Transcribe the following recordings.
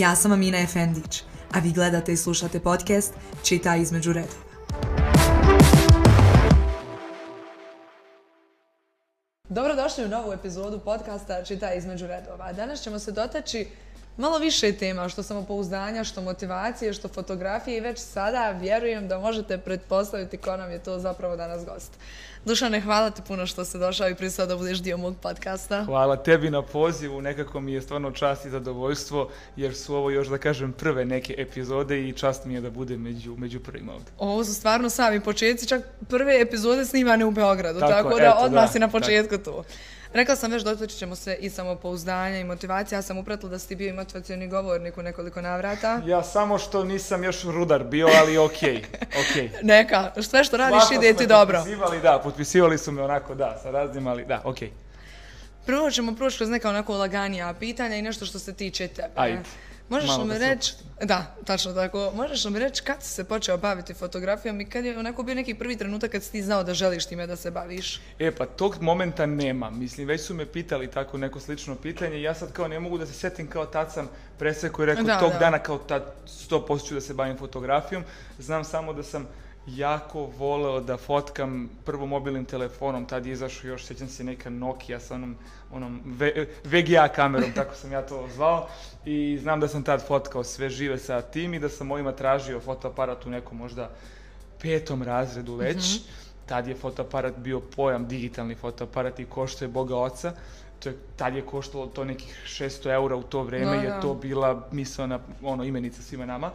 Ja sam Amina Efendić, a vi gledate i slušate podcast Čita između redova. Dobrodošli u novu epizodu podcasta Čita između redova. Danas ćemo se dotaći malo više tema, što samopouzdanja, što motivacije, što fotografije i već sada vjerujem da možete pretpostaviti ko nam je to zapravo danas gost. Dušane, hvala ti puno što si došao i pristao da budeš dio mog podcasta. Hvala tebi na pozivu, nekako mi je stvarno čast i zadovoljstvo, jer su ovo još da kažem prve neke epizode i čast mi je da budem među, među prvima ovdje. Ovo su stvarno sami početci, čak prve epizode snimane u Beogradu, tako, da odmah si na početku tu. Rekla sam već, dotaći ćemo se i samopouzdanja i motivacije. Ja sam upratila da si bio i motivacijani govornik u nekoliko navrata. Ja samo što nisam još rudar bio, ali okej. Okay, Neka, sve što radiš ide ti dobro. Potpisivali, da, potpisivali su me onako, da, sa raznim, ali da, okej. Prvo ćemo proći kroz neka onako laganija pitanja i nešto što se tiče tebe. Ajde. Možeš li mi reći, da, tačno tako, možeš li mi reći kad si se počeo baviti fotografijom i kad je onako bio neki prvi trenutak kad si ti znao da želiš time da se baviš? E pa tog momenta nema, mislim već su me pitali tako neko slično pitanje ja sad kao ne mogu da se sjetim kao tad sam presekao i rekao tog dana kao tad 100% ću da se bavim fotografijom, znam samo da sam jako voleo da fotkam prvo mobilnim telefonom, tad je izašao još, sjećam se neka Nokia sa onom, onom VGA kamerom, tako sam ja to zvao i znam da sam tad fotkao sve žive sa tim i da sam mojima tražio fotoaparat u nekom možda petom razredu već. Mhm. Tad je fotoaparat bio pojam, digitalni fotoaparat i koštuje Boga oca. To je, tad je koštalo to nekih 600 eura u to vrijeme, je to bila mislena ono, imenica svima nama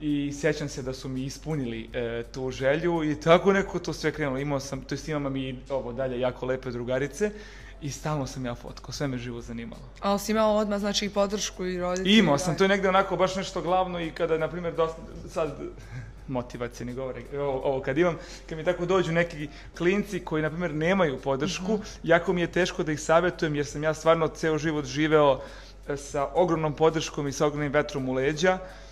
i sjećam se da su mi ispunili e, tu želju i tako neko to sve krenulo. Imao sam, to jest imam i ovo dalje jako lepe drugarice i stalno sam ja fotkao, sve me živo zanimalo. Ali si imao odmah znači i podršku i roditelji? Imao sam, to je negdje onako baš nešto glavno i kada, na primjer, sad motivacijni govore, ovo, ovo, kad imam, kad mi tako dođu neki klinci koji, na primjer, nemaju podršku, mhm. jako mi je teško da ih savjetujem jer sam ja stvarno ceo život živeo e, sa ogromnom podrškom i sa ogromnim vetrom u leđa Uh,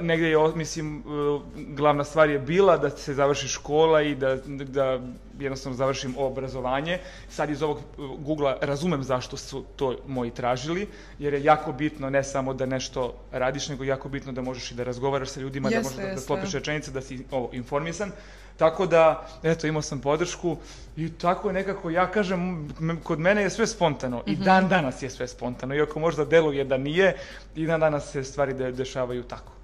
negdje je, mislim, uh, glavna stvar je bila da se završi škola i da, da jednostavno završim obrazovanje. Sad iz ovog Google razumem zašto su to moji tražili, jer je jako bitno ne samo da nešto radiš, nego jako bitno da možeš i da razgovaraš sa ljudima, da možeš da sklopiš rečenice, da si ovo, informisan. Tako da, eto, imao sam podršku i tako je nekako, ja kažem, kod mene je sve spontano i mhm. dan danas je sve spontano, iako možda deluje da nije i dan danas se stvari dešavaju tako.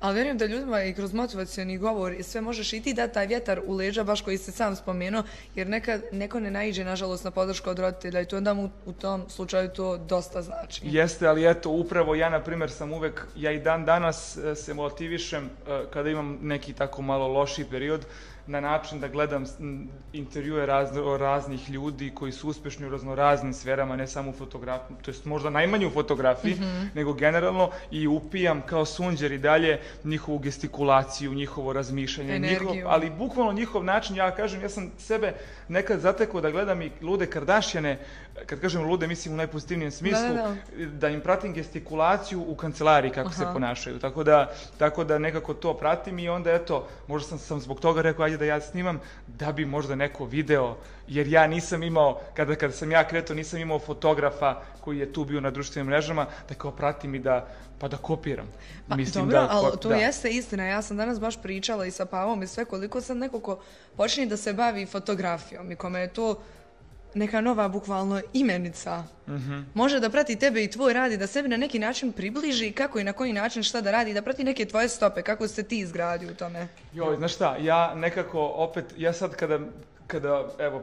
Ali vjerujem da ljudima i kroz motivacijani govor i sve možeš i ti dati taj vjetar u leđa, baš koji se sam spomenuo, jer nekad neko ne naiđe, nažalost, na podršku od roditelja i to onda mu u tom slučaju to dosta znači. Jeste, ali eto, upravo ja, na primjer, sam uvek, ja i dan danas e, se motivišem e, kada imam neki tako malo loši period, na način da gledam intervjue raznih ljudi koji su uspješni u raznoraznim sferama, ne samo u fotografiji, to jest možda najmanje u fotografiji, mhm. nego generalno i upijam kao sunđer i dalje njihovu gestikulaciju, njihovo razmišljanje, njihov, ali bukvalno njihov način, ja kažem, ja sam sebe nekad zatekao da gledam i lude Kardašjane, kad kažem lude, mislim u najpozitivnijem smislu, da, im pratim gestikulaciju u kancelariji kako se ponašaju. Tako da, tako da nekako to pratim i onda eto, možda sam, sam zbog toga rekao ajde da ja snimam da bi možda neko video, jer ja nisam imao, kada, kada sam ja kretao, nisam imao fotografa koji je tu bio na društvenim mrežama, da kao pratim i da pa da kopiram. Pa, Mislim dobro, da, ali to jeste istina. Ja sam danas baš pričala i sa Pavom i sve koliko sam neko ko počne da se bavi fotografijom i kome je to neka nova bukvalno imenica. Mhm. Može da prati tebe i tvoj radi, da sebi na neki način približi kako i na koji način šta da radi, da prati neke tvoje stope, kako se ti izgradi u tome. Joj, znaš šta, ja nekako opet, ja sad kada kada, evo,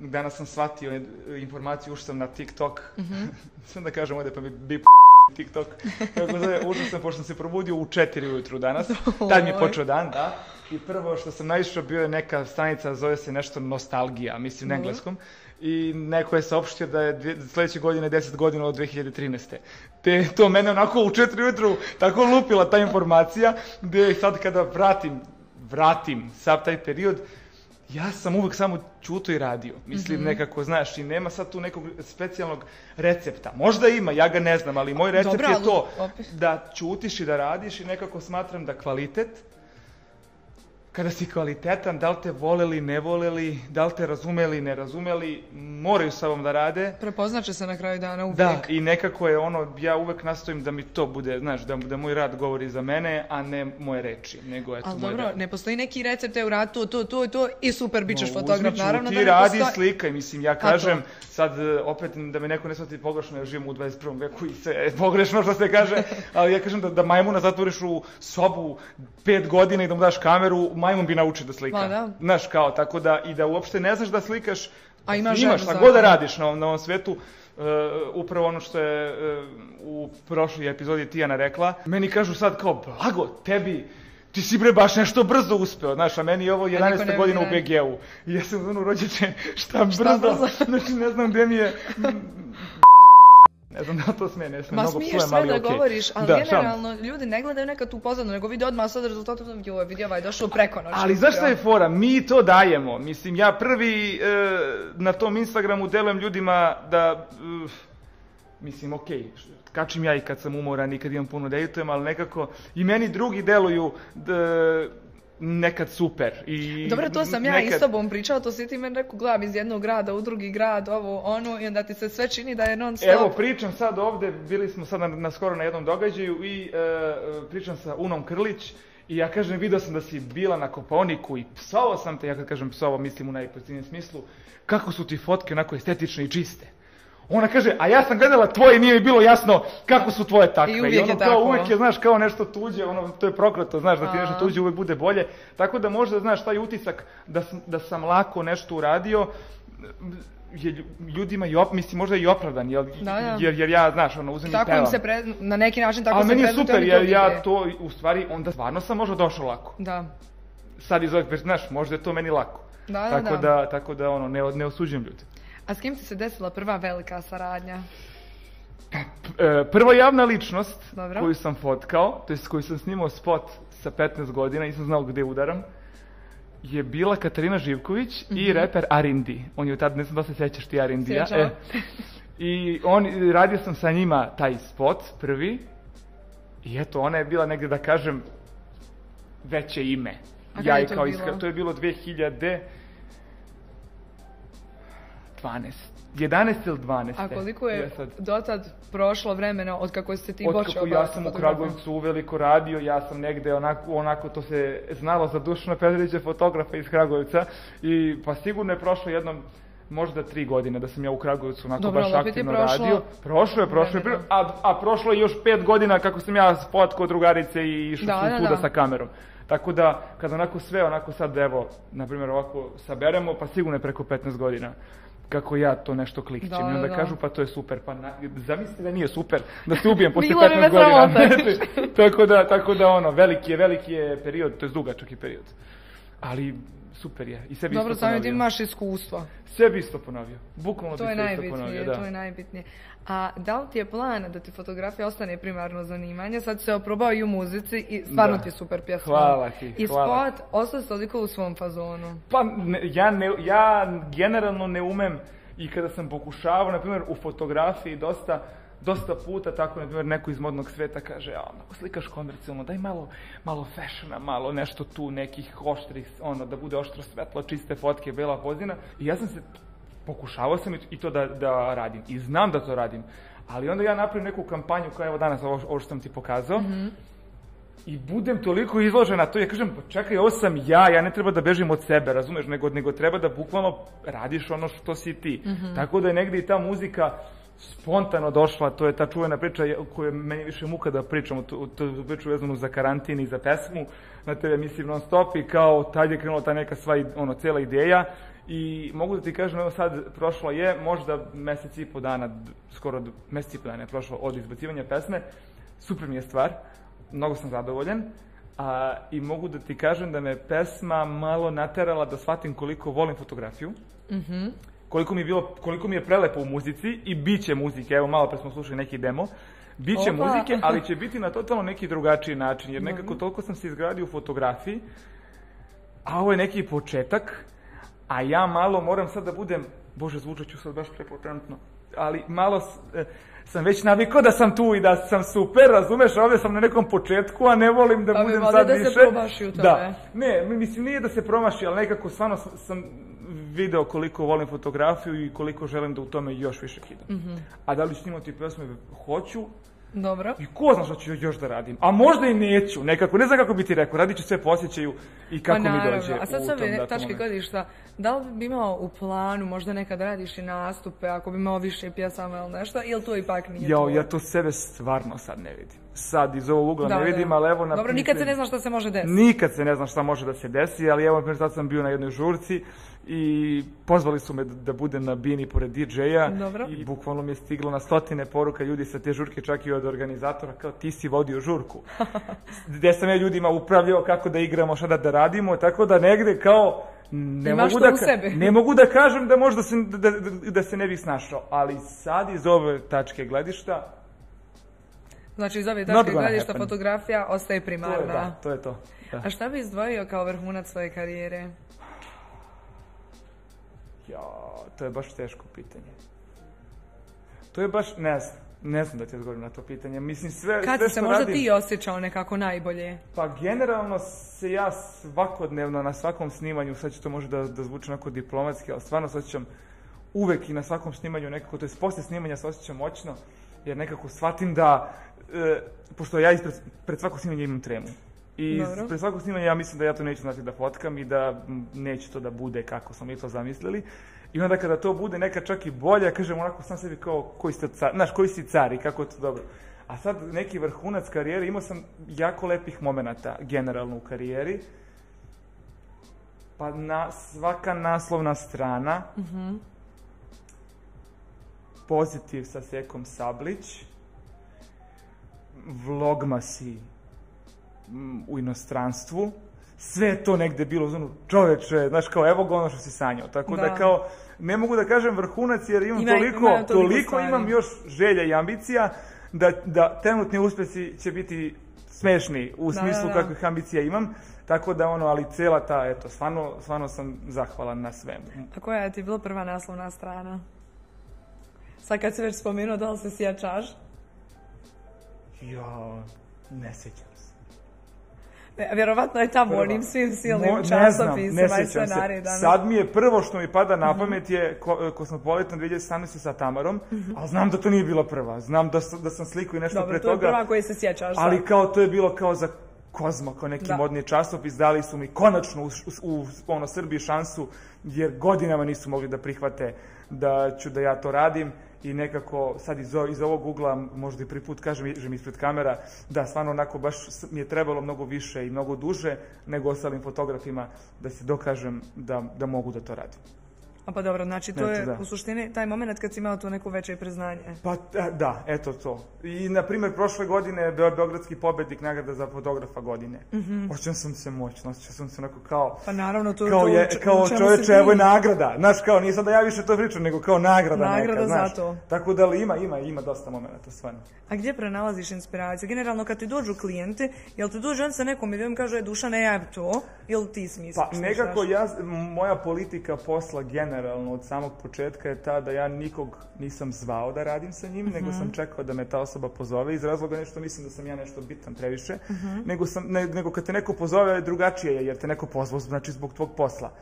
danas sam shvatio informaciju, ušao sam na TikTok, mm da kažem ovdje pa mi bi TikTok, kako zove, ušao sam, pošto sam se probudio u četiri ujutru danas, tad mi je počeo dan, da, i prvo što sam naišao bio je neka stanica, zove se nešto nostalgija, mislim na engleskom, i neko je saopštio da je sljedeće godine 10 godina od 2013. Te to mene onako u četiri ujutru tako lupila ta informacija, gdje sad kada vratim, vratim sav taj period, ja sam uvijek samo čuto i radio. Mislim, mhm. nekako, znaš, i nema sad tu nekog specijalnog recepta. Možda ima, ja ga ne znam, ali moj recept je to da čutiš i da radiš i nekako smatram da kvalitet kada si kvalitetan, da li te voleli, ne voleli, da li te razumeli, ne razumeli, moraju sa ovom da rade. Prepoznaće se na kraju dana uvijek. Da, i nekako je ono, ja uvek nastojim da mi to bude, znaš, da, da moj rad govori za mene, a ne moje reči, nego eto Ali moj dobro, rad. ne postoji neki recept u ratu, to, to, to i super, bit ćeš No, fotograf, naravno ti da ne radi postoji... slikaj, mislim, ja to? kažem, sad e, opet da me neko ne shvati pogrešno, ja živim u 21. veku i se pogrešno što se kaže, ali ja kažem da, da majmuna zatvoriš u sobu pet godina i da mu daš kameru, majmun bi naučio da slika. Ma da. Znaš, kao, tako da, i da uopšte ne znaš da slikaš, A ima imaš želju šta god da radiš na, ovom- na ovom svetu, Uh, upravo ono što je uh, u prošloj epizodi Tijana rekla, meni kažu sad kao, blago, tebi, ti si bre baš nešto brzo uspeo, znaš, a meni je ovo niko 11. ne godina u BG-u. I ja sam ono rođeče, šta brzo? znači ne znam gde mi je... Ne znam da to sme, ne sme, Ma smiješ psujem, sve ali da okej. govoriš, ali Da, generalno ljudi ne gledaju nekad tu pozadnu, nego vide odmah sad rezultat, joj, vidi ovaj došao preko noći. Ali zašto je fora? Mi to dajemo. Mislim, ja prvi e, na tom Instagramu delujem ljudima da... uh, mislim, okej, kačim ja i kad sam umoran i kad imam puno da editujem, ali nekako i meni drugi deluju d- nekad super. I Dobro, to sam ja i nekad- s tobom pričala, to si ti meni rekao, gledam iz jednog grada u drugi grad, ovo, ono, i onda ti se sve čini da je non stop. Evo, pričam sad ovde, bili smo sad na, na skoro na jednom događaju i e, pričam sa Unom Krlić i ja kažem, video sam da si bila na Koponiku i psovao sam te, ja kad kažem psovao, mislim u najpozitivnijem smislu, kako su ti fotke onako estetične i čiste. Ona kaže, a ja sam gledala tvoje i nije mi bilo jasno kako su tvoje takve. I uvijek ono je kao tako. uvijek je, znaš, kao nešto tuđe, ono, to je prokleto, znaš, da ti nešto tuđe uvijek bude bolje. Tako da možda, znaš, taj utisak da, sam- da sam lako nešto uradio, je lju- ljudima i op, mislim možda i opravdan, jer, Da, da. jer, jer ja, znaš, ono, uzem i Tako im se pre, na neki način tako Ali se meni je super, jer ja to, u stvari, onda stvarno sam možda došao lako. Da, Sad iz ovih, znaš, možda je to meni lako. da, da. tako da. da, tako da, ono, ne, ne osuđujem ljude. A s kim ti se desila prva velika saradnja? E, prva javna ličnost Dobro. koju sam fotkao, to jest koju sam snimao spot sa 15 godina, nisam znao gde udaram, je bila Katarina Živković Mhm. i reper Arindi. On je tad, ne znam da se sjećaš ti Arindija. Sjećam. I on, radio sam sa njima taj spot, prvi, i eto, ona je bila negde, da kažem, veće ime. A ja je kao iskra, to je bilo 2012. 11 ili 12. A koliko je Ja sad- dotad prošlo vremena od kako ste ti počeo ja baviti sam u? Kragujevcu uveliko radio, ja sam negde onako, onako to se znalo za Dušana Petrovića, fotografa iz Kragujevca i pa sigurno je prošlo jednom možda tri godine da sam ja u Kragujevcu onako Dobro, baš aktivno prošlo radio. Prošlo je, prošlo je, a, a prošlo je još pet godina kako sam ja fotkao drugarice i išao Da, sam da, svuda da. sa kamerom. Tako da, kad onako sve, onako sad, evo, na primjer ovako saberemo, pa sigurno je preko 15 godina kako ja to nešto klikćem. Da, I onda da, kažu, pa to je super. Pa na, zamislite da nije super, da se ubijem bi 15 me godina. tako da, tako da ono, veliki je, veliki je period, to je dugačak je period. Ali super je. I sebi Dobro, isto ponovio. tim imaš iskustvo. Sebi isto ponovio. Bukvalno To je najbitnije, ponovio, da. to je najbitnije. A da li ti je plan da ti fotografija ostane primarno zanimanje? Sad si se oprobao i u muzici i stvarno Da. ti je super pjesma. Hvala ti, I hvala. spot, ostao toliko u svom fazonu. Pa ne, ja, ne, ja generalno ne umem i kada sam pokušavao, na primjer u fotografiji dosta, dosta puta tako, na primjer, neko iz modnog sveta kaže, a, ako slikaš komercijalno, daj malo, malo fashiona, malo nešto tu, nekih oštrih, ono, da bude oštro svetlo, čiste fotke, bela pozina. I ja sam se, pokušavao sam i- to da, da radim. I znam da to radim. Ali onda ja napravim neku kampanju koja evo danas, ovo, ovo što sam ti pokazao, i budem toliko izložen na to, ja kažem, pa čekaj, ovo sam ja, ja ne treba da bežim od sebe, razumeš, nego, nego treba da bukvalno radiš ono što si ti. Tako da je negde i ta muzika spontano došla, to je ta čuvena priča koju meni više muka da pričam, tu, tu priču vezanu za karantin i za pesmu, na tebe mislim non stop i kao tad je krenula ta neka sva, ono, cijela ideja i mogu da ti kažem, evo sad prošlo je možda mesec i po dana, skoro mesec i po dana je prošlo od izbacivanja pesme, super mi je stvar, mnogo sam zadovoljan. A, I mogu da ti kažem da me pesma malo naterala da shvatim koliko volim fotografiju. Koliko mi je bilo, koliko mi je prelepo u muzici i bit će muzike, evo malo pre smo slušali neki demo, bit će Opa. muzike, ali će biti na totalno neki drugačiji način, jer nekako toliko sam se izgradio u fotografiji, a ovo je neki početak, a ja malo moram sad da budem, bože zvučat ću sad baš prepotentno, ali malo e, sam već navikao da sam tu i da sam super, razumeš, ovdje sam na nekom početku, a ne volim da pa budem sad da više. se promaši u tome. Da. Ne, mislim, nije da se promaši, ali nekako stvarno sam video koliko volim fotografiju i koliko želim da u tome još više kidam. mm A da li snimati pjesme? Hoću, dobro. I ko zna što ću još da radim. A možda i neću, nekako, ne znam kako bi ti rekao, radit ću sve posjećaju i kako pa, mi dođe A sad sve tačke godišta, da li bi imao u planu, možda nekad radiš i nastupe, ako bi imao više pjesama ili nešto, ili to ipak nije Jao, ja to sebe stvarno sad ne vidim. Sad iz ovog ugla ne vidim, ali evo na Dobro, nikad se ne zna šta se može desiti. Nikad se ne zna šta može da se desi, ali evo, sad sam bio na jednoj žurci i pozvali su me da, budem na bini pored DJ-a i bukvalno mi je stiglo na stotine poruka ljudi sa te žurke, čak i od organizatora, kao ti si vodio žurku. Gdje sam ja ljudima upravljao kako da igramo, šta da, radimo, tako da negde kao ne mogu, da, ne mogu da kažem da možda se, da, da, se ne bih snašao, ali sad iz ove tačke gledišta Znači iz ove tačke gledišta fotografija ostaje primarna. To je, da, to je to. A šta bi izdvojio kao vrhunac svoje karijere? Ja, to je baš teško pitanje. To je baš, ne znam, ne znam da ti odgovorim na to pitanje. Mislim, sve, Kad sve se možda ti osjećao nekako najbolje? Pa generalno se ja svakodnevno na svakom snimanju, sad će to možda da, da zvuči onako diplomatski, ali stvarno se osjećam uvek i na svakom snimanju nekako, to je poslije snimanja se osjećam moćno, jer nekako shvatim da, e, pošto ja ispred, pred svako snimanje imam tremu. I Dobro. pre svakog snimanja ja mislim da ja to neću znati da fotkam i da neće to da bude kako smo mi to zamislili. I onda kada to bude neka čak i bolja, kažem onako sam sebi kao koji ste car, znaš, koji si car i kako je to dobro. A sad neki vrhunac karijere, imao sam jako lepih momenata generalno u karijeri. Pa na, svaka naslovna strana, uh pozitiv sa Sekom Sablić, vlogmasi u inostranstvu, sve je to negde bilo ono, čoveče, znaš kao evo ga ono što si sanjao. Tako da, kao, ne mogu da kažem vrhunac jer imam toliko, toliko, imam još želja i ambicija da, da trenutni uspjesi će biti smešni u smislu kakvih ambicija imam. Tako da ono, ali cijela ta, eto, stvarno, stvarno sam zahvalan na svemu. A koja je ti bila prva naslovna strana? Sad kad si već spomenuo, da li se sjećaš? Ja, ne sjećam Vjerovatno je tamo onim svim silnim časopisima i Sad mi je prvo što mi pada na mhm. pamet je ko, Kosmopolitan 2017. sa Tamarom, mm ali znam da to nije bila prva. Znam da, da sam sliku i nešto Dobro, pre toga. to je prva koji se sjećaš. Ali kao to je bilo kao za Kozmo, kao neki modni časopis, dali su mi konačno u, u, u ono, Srbiji šansu, jer godinama nisu mogli da prihvate da ću da ja to radim i nekako sad iz, iz ovog ugla, možda i prvi put kažem, ispred kamera, da stvarno onako baš mi je trebalo mnogo više i mnogo duže nego ostalim fotografima da se dokažem da, da mogu da to radim. A pa dobro, znači to je u suštini taj moment kad si imao to neko veće priznanje. Pa da, eto to. I na primjer prošle godine Be Beogradski pobednik nagrada za fotografa godine. Mm sam se moćno, osjećao sam se onako kao... Pa naravno, to, kao, je, kao čovječe, evo je nagrada. Znaš, kao, nisam da ja više to pričam, nego kao nagrada, nagrada neka, znaš. Za to. Tako da li ima, ima, ima dosta momenta, stvarno. A gdje prenalaziš inspiraciju? Generalno, kad ti dođu klijenti, jel ti dođu on sa nekom idejom kaže, e, duša, ne ja to, ili ti smisliš? Pa nekako ja, moja politika posla generalno od samog početka je ta da ja nikog nisam zvao da radim sa njim, nego sam mhm. čekao da me ta osoba pozove iz razloga nešto mislim da sam ja nešto bitan previše, mhm. nego, sam, nego kad te neko pozove drugačije je jer te neko pozvao znači zbog tvog posla.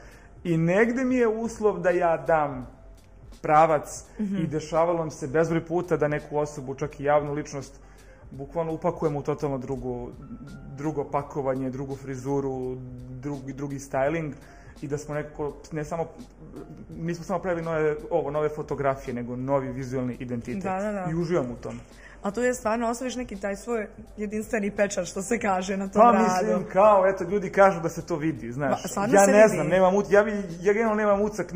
I negde mi je uslov da ja dam pravac i mhm. dešavalo se bezbroj puta da neku osobu, čak i javnu ličnost, bukvalno upakujemo u totalno drugu, drugo pakovanje, drugu frizuru, drugi, drugi styling i da smo nekako, ne samo, nismo samo pravili nove, ovo, nove fotografije, nego novi vizualni identitet. Da, da, da. I uživam u tom. A tu je stvarno osvojiš neki taj svoj jedinstveni pečat, što se kaže na tom pa, radu. Pa mislim, kao, eto, ljudi kažu da se to vidi, znaš. ja ne znam, nemam, ja, ja generalno nemam ucak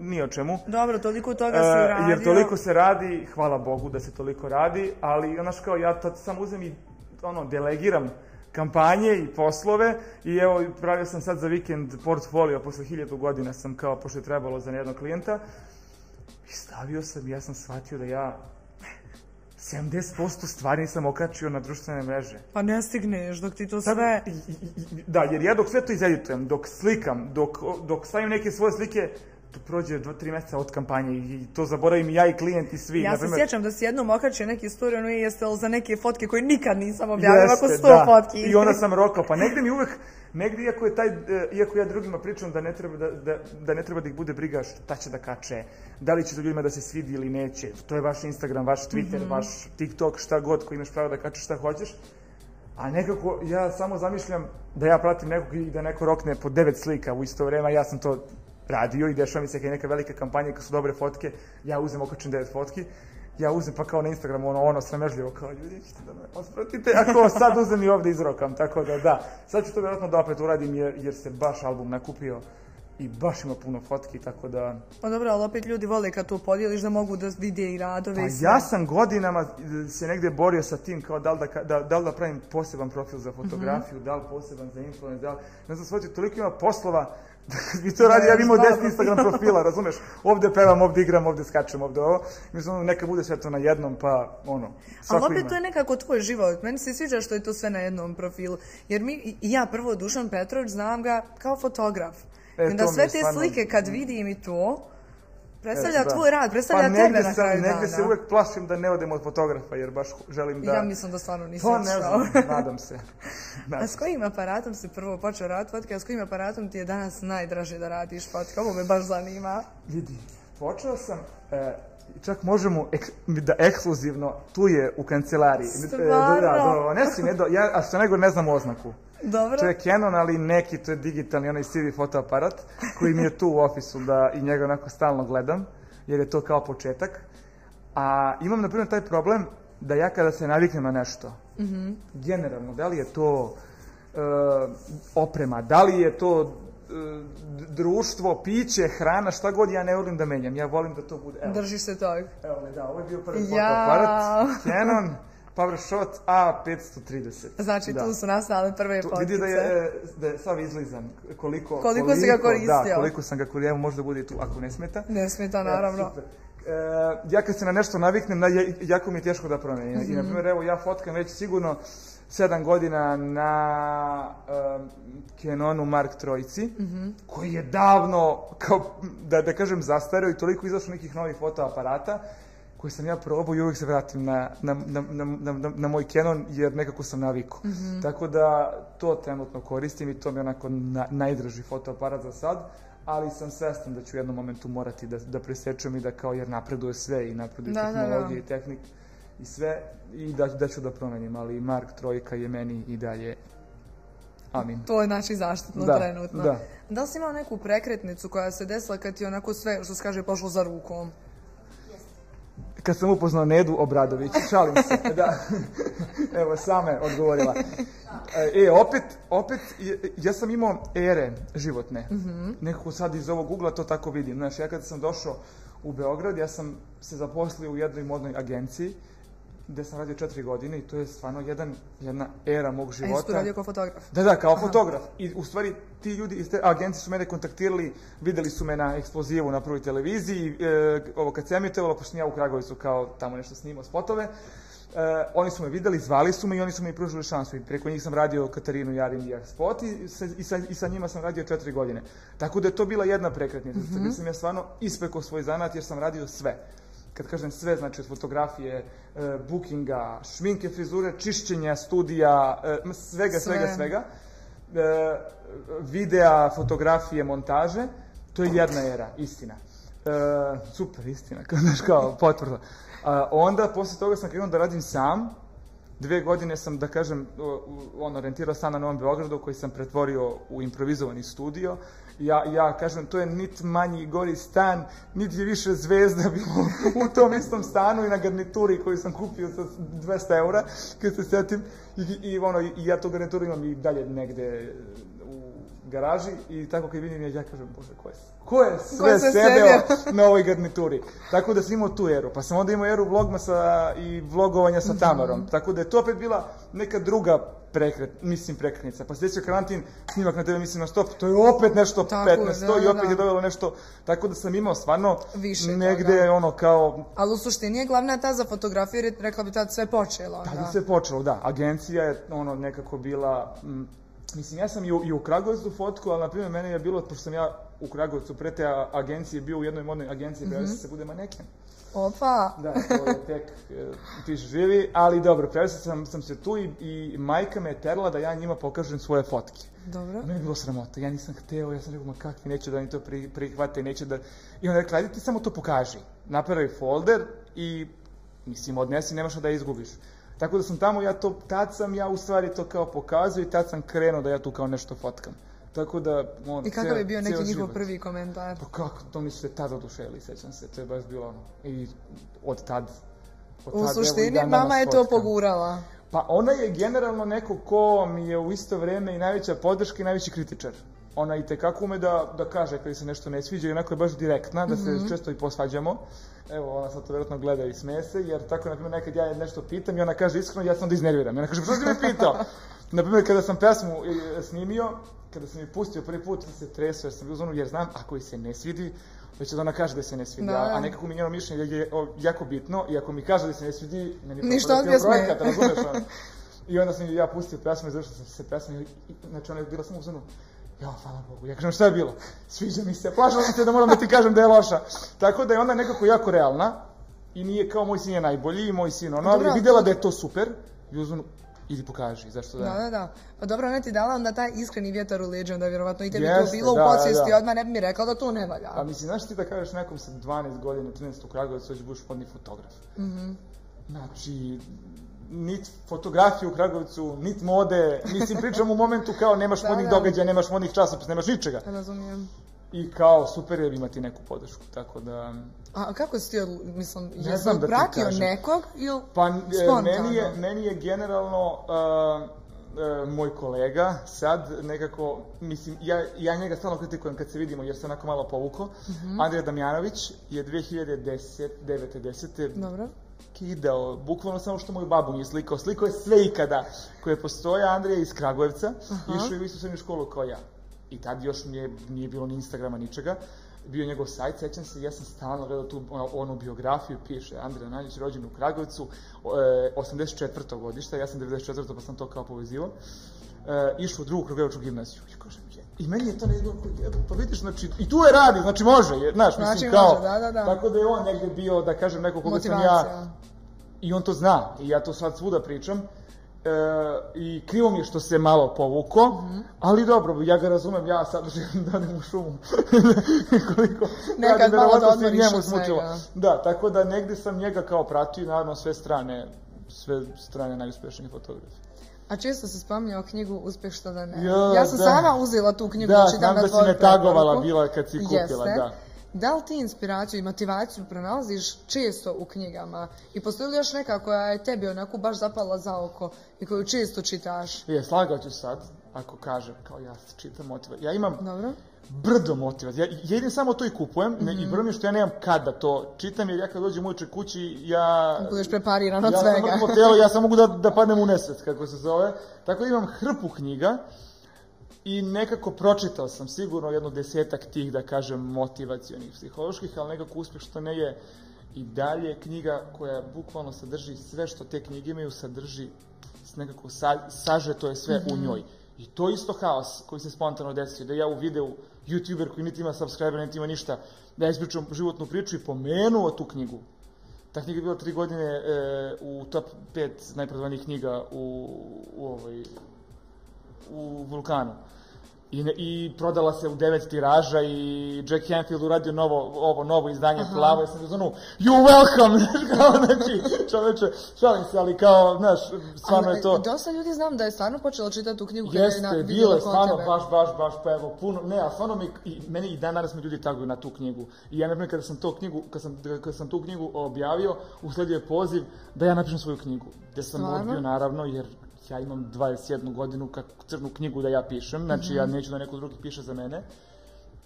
ni, o čemu. Dobro, toliko toga se radi. Jer toliko se radi, hvala Bogu da se toliko radi, ali znaš kao ja to sam uzem i ono, delegiram kampanje i poslove i evo pravio sam sad za vikend portfolio, posle hiljadu godina sam kao, pošto je trebalo za jednog klijenta i stavio sam ja sam shvatio da ja 70% stvari nisam okačio na društvene mreže. Pa ne stigneš dok ti to sve... Da, jer ja dok sve to izeditujem, dok slikam, dok, dok stavim neke svoje slike, prođe dva, tri mjeseca od kampanje i to zaboravim ja i klijenti svi. Ja se sjećam da si jednom okačio neki story, ono jeste za neke fotke koje nikad nisam objavila, ako sto fotki. I onda sam rokao, pa negdje mi uvek, negdje iako je taj, e, iako ja drugima pričam da ne treba da, da, da ne treba da ih bude briga šta će da kače, da li će to ljudima da se svidi ili neće, to je vaš Instagram, vaš Twitter, mm vaš TikTok, šta god koji imaš pravo da kačeš šta hoćeš. A nekako ja samo zamišljam da ja pratim nekog i da neko rokne po devet slika u isto vrijeme, ja sam to radio i dešava mi se kad neka velika kampanja kad su dobre fotke, ja uzem okačem devet fotki, ja uzem pa kao na Instagramu ono, ono sramežljivo kao ljudi ćete da me ospratite, ako sad uzem i ovdje izrokam, tako da da. Sad ću to vjerojatno da opet uradim jer, jer se baš album nakupio i baš ima puno fotki, tako da... Pa dobro, ali opet ljudi vole kad to podijeliš da mogu da vide i radove pa ja sam godinama se negdje borio sa tim kao da li da, da, da pravim poseban profil za fotografiju, mm da li poseban za influence, da li... Ne znam, shvatio, toliko ima poslova bi to radi, ja imao deset Instagram profila, razumeš? Ovdje pevam, ovdje igram, ovdje skačem, ovdje ovo. Mislim, neka bude sve to na jednom, pa ono, Ali opet to je nekako tvoj život. Meni se sviđa što je to sve na jednom profilu. Jer mi, ja prvo Dušan Petrović znam ga kao fotograf. E, I onda sve te slike kad vidim i to, Predstavlja tvoj rad, predstavlja pa tebe na kraju negdje se uvijek plašim da ne odem od fotografa, jer baš želim da... Ja mislim da stvarno nisi Pa ne znam, nadam se. A s kojim aparatom si prvo počeo raditi fotke, a s kojim aparatom ti je danas najdraže da radiš fotke? Ovo me baš zanima. Vidi, počeo sam, e, čak možemo da ekskluzivno tu je u kancelariji. E, stvarno? Da, ne si, ne do, ja, a što nego ne znam oznaku. Dobro. To je Canon, ali neki, to je digitalni, onaj CD fotoaparat, koji mi je tu u ofisu da i njega onako stalno gledam, jer je to kao početak. A imam, na primjer, taj problem da ja kada se naviknem na nešto, mm generalno, da li je to e, oprema, da li je to e, društvo, piće, hrana, šta god ja ne volim da menjam. Ja volim da to bude... Evo. Drži se tog. Evo me, da, ovo je bio prvi fotoaparat. Canon. PowerShot A530. Znači, tu su nastale prve potkice. Vidi da je, da je sav izlizan. Koliko, koliko, koliko si ga koristio. Da, koliko sam ga koristio. Možda bude tu ako ne smeta. Ne smeta, naravno. E, ja kad se na nešto naviknem, na, jako mi je teško da promenim. Mm -hmm. I, na mhm. primjer, evo, ja fotkam već sigurno sedam godina na um, Canonu Mark Trojici, mm -hmm. koji je davno, kao, da, da kažem, zastario i toliko izašlo nekih novih fotoaparata koji sam ja probao i uvijek se vratim na, na, na, na, na moj Canon jer nekako sam naviku. Mm Tako da to trenutno koristim i to mi je onako na, najdraži fotoaparat za sad, ali sam svestan da ću u jednom momentu morati da, da presečem i da kao jer napreduje sve i napreduje da, tehnologija i tehnik i sve i da, da ću da promenim, ali Mark Trojka je meni i dalje Amin. To je znači zaštitno da, trenutno. Da. da li si imao neku prekretnicu koja se desila kad ti onako sve, što se kaže, pošlo za rukom? Kad sam upoznao Nedu Obradović, šalim se, da, evo same odgovorila. E, opet, opet, ja sam imao ere životne, mm nekako sad iz ovog ugla to tako vidim. Znaš, ja kad sam došao u Beograd, ja sam se zaposlio u jednoj modnoj agenciji, gde sam radio četiri godine i to je stvarno jedan, jedna era mog života. A jesi radio kao fotograf? Da, da, kao fotograf. I u stvari ti ljudi iz te agencije su mene kontaktirali, videli su me na eksplozivu na prvoj televiziji, e, ovo kad se emitovalo, pošto ja u Kragovicu kao tamo nešto snimao spotove, e, oni su me videli, zvali su me i oni su mi pružili šansu. I preko njih sam radio Katarinu Jarin i spot i sa, i, sa, i sa njima sam radio četiri godine. Tako da je to bila jedna prekretnica. Mm -hmm. sam ja stvarno ispekao svoj zanat jer sam radio sve kad kažem sve, znači od fotografije, e, bookinga, šminke, frizure, čišćenja, studija, e, svega, svega, svega. E, videa, fotografije, montaže, to je jedna era, istina. super, istina, kao, kao potvrda. onda, posle toga sam krenuo da radim sam, Dve godine sam, da kažem, on orijentirao stan na Novom Beogradu koji sam pretvorio u improvizovani studio. Ja, ja kažem, to je nit manji gori stan, nit je više zvezda bilo u tom istom stanu i na garnituri koju sam kupio sa 200 eura, kad se setim. I, i, ono, i ja tu garnituru imam i dalje negde garaži i tako kad vidim ja, ja kažem, bože, ko je, ko je sve sedeo na ovoj garnituri? Tako da sam imao tu eru. Pa sam onda imao eru vlogmasa i vlogovanja sa. Tamarom. Tako da je to opet bila neka druga prekret, mislim prekretnica. Pa sljedeći karantin, snimak na TV mislim na stop, to je opet nešto tako, 15, to i opet je dovelo nešto, tako da sam imao stvarno Više negde ono kao... Ali u suštini je glavna ta za fotografiju, jer rekla bi tad sve počelo. Tada sve počelo, da. Agencija je ono nekako bila Mislim, ja sam i u, i u Kragujevcu fotku, ali na primjer mene je bilo, pošto sam ja u Kragovcu pre te agencije bio u jednoj modnoj agenciji, mm se bude maneken. Opa! Da, to je tek, ti živi, ali dobro, prevezio sam, sam se tu i, i majka me je terala da ja njima pokažem svoje fotke. Dobro. Meni je bilo sramota, ja nisam hteo, ja sam rekao, ma kakvi, neće da oni to pri, prihvate, neće da... I on rekla, ajde ti samo to pokaži. Napravi folder i, mislim, odnesi, nemaš da izgubiš. Tako da sam tamo, ja to, tad sam ja u stvari to kao pokazao i tad sam krenuo da ja tu kao nešto fotkam. Tako da, on, I kakav je bio neki njihov prvi komentar? Pa kako, to mi se tad odušeli, sećam se, to je baš bilo ono. I od tad, od U suštini, mama je to pogurala. Pa ona je generalno neko ko mi je u isto vrijeme i najveća podrška i najveći kritičar. Ona i tekako ume da, da kaže kada se nešto ne sviđa i onako je baš direktna, da se mm -hmm. često i posvađamo. Evo, ona sad to vjerojatno gleda i smese, jer tako, na primjer, nekad ja nešto pitam i ona kaže iskreno, ja sam da iznerviram. I ona kaže, što si me pitao? na primjer, kada sam pesmu e, snimio, kada sam je pustio prvi put, sam se tresao jer sam bio zonu, jer znam, ako i se ne svidi, već da ona kaže da se ne svidi, da. a nekako mi njeno mišljenje je jako bitno i ako mi kaže da se ne svidi, meni Ništa odbija projekat, razumeš ono. I onda sam ja pustio pesmu i završao sam se pesmu i, znači ona je bila samo u zonu, ja, hvala Bogu. Ja kažem, šta je bilo? Sviđa mi se, plašao sam se da moram da ti kažem da je loša. Tako da je ona nekako jako realna i nije kao moj sin je najbolji i moj sin ono, ali vidjela da je to super i uzmano, idi pokaži, zašto da? Da, da, da. Pa dobro, ona ti dala onda taj iskreni vjetar u leđu, onda vjerovatno i tebi Jeste, to bilo da, u podsvijesti, odmah ne bi mi rekla da to ne valja. A mislim, znaš ti da kažeš nekom sa 12 godina, 13 u Kragovicu, već budeš podni fotograf. Mm Znači, nit fotografiju u Kragovicu, nit mode, mislim pričam u momentu kao nemaš modnih događaja, nemaš modnih časopisa, nemaš ničega. Razumijem. I kao super je imati neku podršku, tako da... A kako si ti, mislim, ne znam da pratio nekog ili Pa e, meni je, meni je generalno uh, uh, moj kolega sad nekako, mislim, ja, ja njega stalno kritikujem kad se vidimo jer se onako malo povuko. Mm -hmm. Andrija Damjanović je 2010, 9. 10. Dobro kidao, bukvalno samo što moju babu nije slikao. Slikao je sve ikada koje postoje. Andrija iz Kragujevca, išao je u istu srednju školu kao ja. I tad još nije, nije bilo ni Instagrama, ničega. Bio njegov sajt, sećam se, ja sam stalno gledao tu onu biografiju, piše Andrija Nanjić, rođen u Kragujevcu, e, 84. godišta, ja sam 94. pa sam to kao povezivao. E, išao u drugu Kragujevačku gimnaziju. I kažem, je, i meni je to ne bilo, pa vidiš, znači, i tu je radi, znači može, je, znaš, znači, mislim, kao, može, da, da, da. tako da je on negde bio, da kažem, neko koga sam ja, i on to zna, i ja to sad svuda pričam, E, I krivo mi je što se malo povuko, mm -hmm. ali dobro, ja ga razumem, ja sad želim da odem u šumu. Koliko Nekad malo da odmoriš od svega. Da, tako da negde sam njega kao pratio, naravno sve strane, sve strane najuspešnije fotografije. A često se spominjao knjigu Uspjeh što da ne. Ja, ja sam da. sama uzela tu knjigu. Da, znam da si me tagovala bila kad si kupila, Jeste. da. Da li ti inspiraciju i motivaciju pronalaziš često u knjigama? I postoji li još neka koja je tebi onako baš zapala za oko i koju često čitaš? Je, slagao ću sad, ako kažem, kao ja čitam motivaciju. Ja imam Dobro. brdo motivacije. Ja jedin samo to i kupujem, mm -hmm. i brdo mi što ja nemam kad da to čitam, jer ja kad dođem uče kući, ja... Budeš prepariran od ja svega. Ja sam telo, ja sam mogu da, da padnem u nesvet, kako se zove. Tako da imam hrpu knjiga i nekako pročitao sam sigurno jedno desetak tih, da kažem, motivacijonih, psiholoških, ali nekako uspjeh što ne je i dalje knjiga koja bukvalno sadrži sve što te knjige imaju, sadrži nekako sa, sažeto je sve mm -hmm. u mhm. njoj. I to isto haos koji se spontano desio, da ja u videu youtuber koji niti ima subscriber, niti ima ništa, da ja ispričam životnu priču i pomenuo tu knjigu. Ta knjiga je bila tri godine e, u top 5 najprodavanijih knjiga u, u, ovoj, u Vulkanu. I, I prodala se u devet tiraža i Jack Hanfield uradio novo, ovo novo izdanje Aha. plavo, ja sam ono, you welcome, kao, znači, čoveče, šalim se, ali kao, znaš, stvarno ali, je to... Dosta ljudi znam da je stvarno počelo čitati tu knjigu Jeste, je bilo je stvarno, baš, baš, baš, pa evo, puno, ne, a stvarno mi, i, meni i dan danas me ljudi taguju na tu knjigu. I ja, ne kada sam, to knjigu, kada sam, kada sam tu knjigu objavio, usledio je poziv da ja napišem svoju knjigu. Gde sam odbio, naravno, jer ja imam 21 godinu kako crnu knjigu da ja pišem, znači ja mhm. neću da neko drugi piše za mene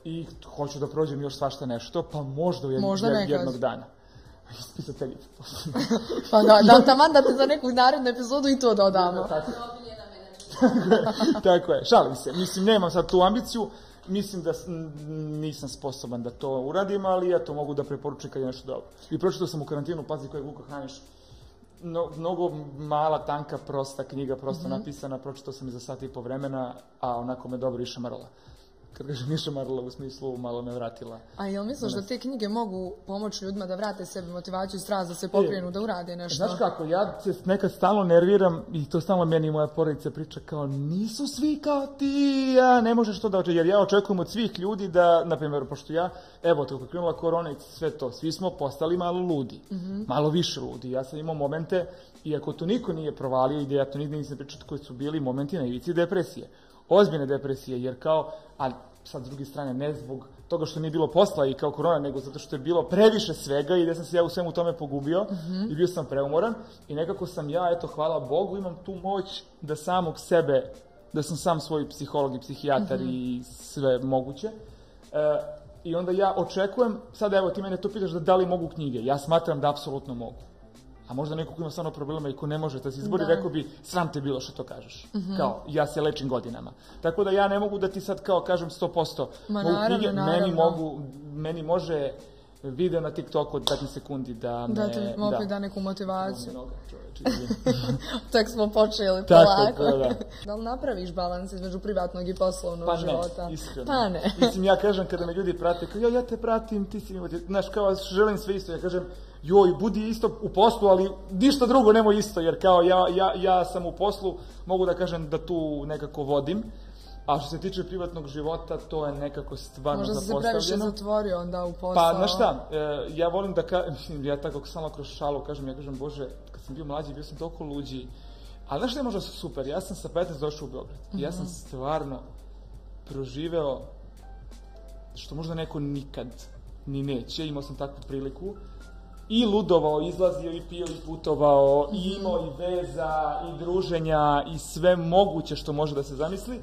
i hoću da prođem još svašta nešto, pa možda, jed, možda jed, jednog dana. Ispisateljica. pa da, da taman da te za neku narednu epizodu i to dodamo. Da, tako. tako je, šalim se. Mislim, nemam sad tu ambiciju, mislim da nisam sposoban da to uradim, ali ja to mogu da preporučim kad je nešto dobro. I pročitao sam u karantinu, pazi koji je Vuka Haniš, no, mnogo mala, tanka, prosta knjiga, prosto mm -hmm. napisana, pročitao sam je za sat i po vremena, a onako me dobro išamarala. Kad kažem marila u smislu malo me vratila. A jel misliš da te knjige mogu pomoći ljudima da vrate sebi motivaciju i strast, da se pokrenu, da urade nešto? Znaš kako, ja se nekad stalno nerviram i to stalno meni moja porodica priča kao nisu svi kao ti, ja ne možeš to da očekujem, jer ja očekujem od svih ljudi da, na primjer, pošto ja, evo, kako krenula korona i sve to, svi smo postali malo ludi, mhm. malo više ludi. Ja sam imao momente, iako to niko nije provalio i da ja to nigde nisam pričao, koji su bili momenti na ivici depresije ozbiljne depresije, jer kao, a sad s druge strane ne zbog toga što nije bilo posla i kao korona, nego zato što je bilo previše svega i da sam se ja u svemu tome pogubio mhm. i bio sam preumoran i nekako sam ja, eto, hvala Bogu, imam tu moć da samog sebe, da sam sam svoj psiholog i psihijatar mhm. i sve moguće. E, I onda ja očekujem, sada evo ti mene to pitaš da da li mogu knjige, ja smatram da apsolutno mogu a možda neko ko ima stvarno problema i ko ne može da se izbori, rekao bi, sram te bilo što to kažeš. Mhm. Kao, ja se lečim godinama. Tako da ja ne mogu da ti sad kao kažem 100%. Ma, naravno, knjige, Meni, mogu, meni može video na TikToku od 15 sekundi da me... Da ti opet da neku motivaciju. Tek smo počeli polako. Da, da. da li napraviš balans između privatnog i poslovnog pa života? Ne, iskreno. Pa ne. Mislim, ja kažem kada me ljudi prate, kao, ja, ja te pratim, ti si mi Znaš, kao, želim sve isto. Ja kažem, joj, budi isto u poslu, ali ništa drugo nemoj isto, jer kao ja, ja, ja sam u poslu, mogu da kažem da tu nekako vodim, a što se tiče privatnog života, to je nekako stvarno Možda zapostavljeno. Možda se previše zatvorio onda u posao. Pa, znaš šta, e, ja volim da, ka, ja tako samo kroz šalu kažem, ja kažem, Bože, kad sam bio mlađi, bio sam toliko luđi, ali znaš šta je možda super, ja sam sa 15 došao u Beograd, mm -hmm. ja sam mhm. stvarno proživeo, što možda neko nikad ni neće, imao sam takvu priliku, i ludovao, izlazio i pio i putovao, i imao i veza, i druženja, i sve moguće što može da se zamisli.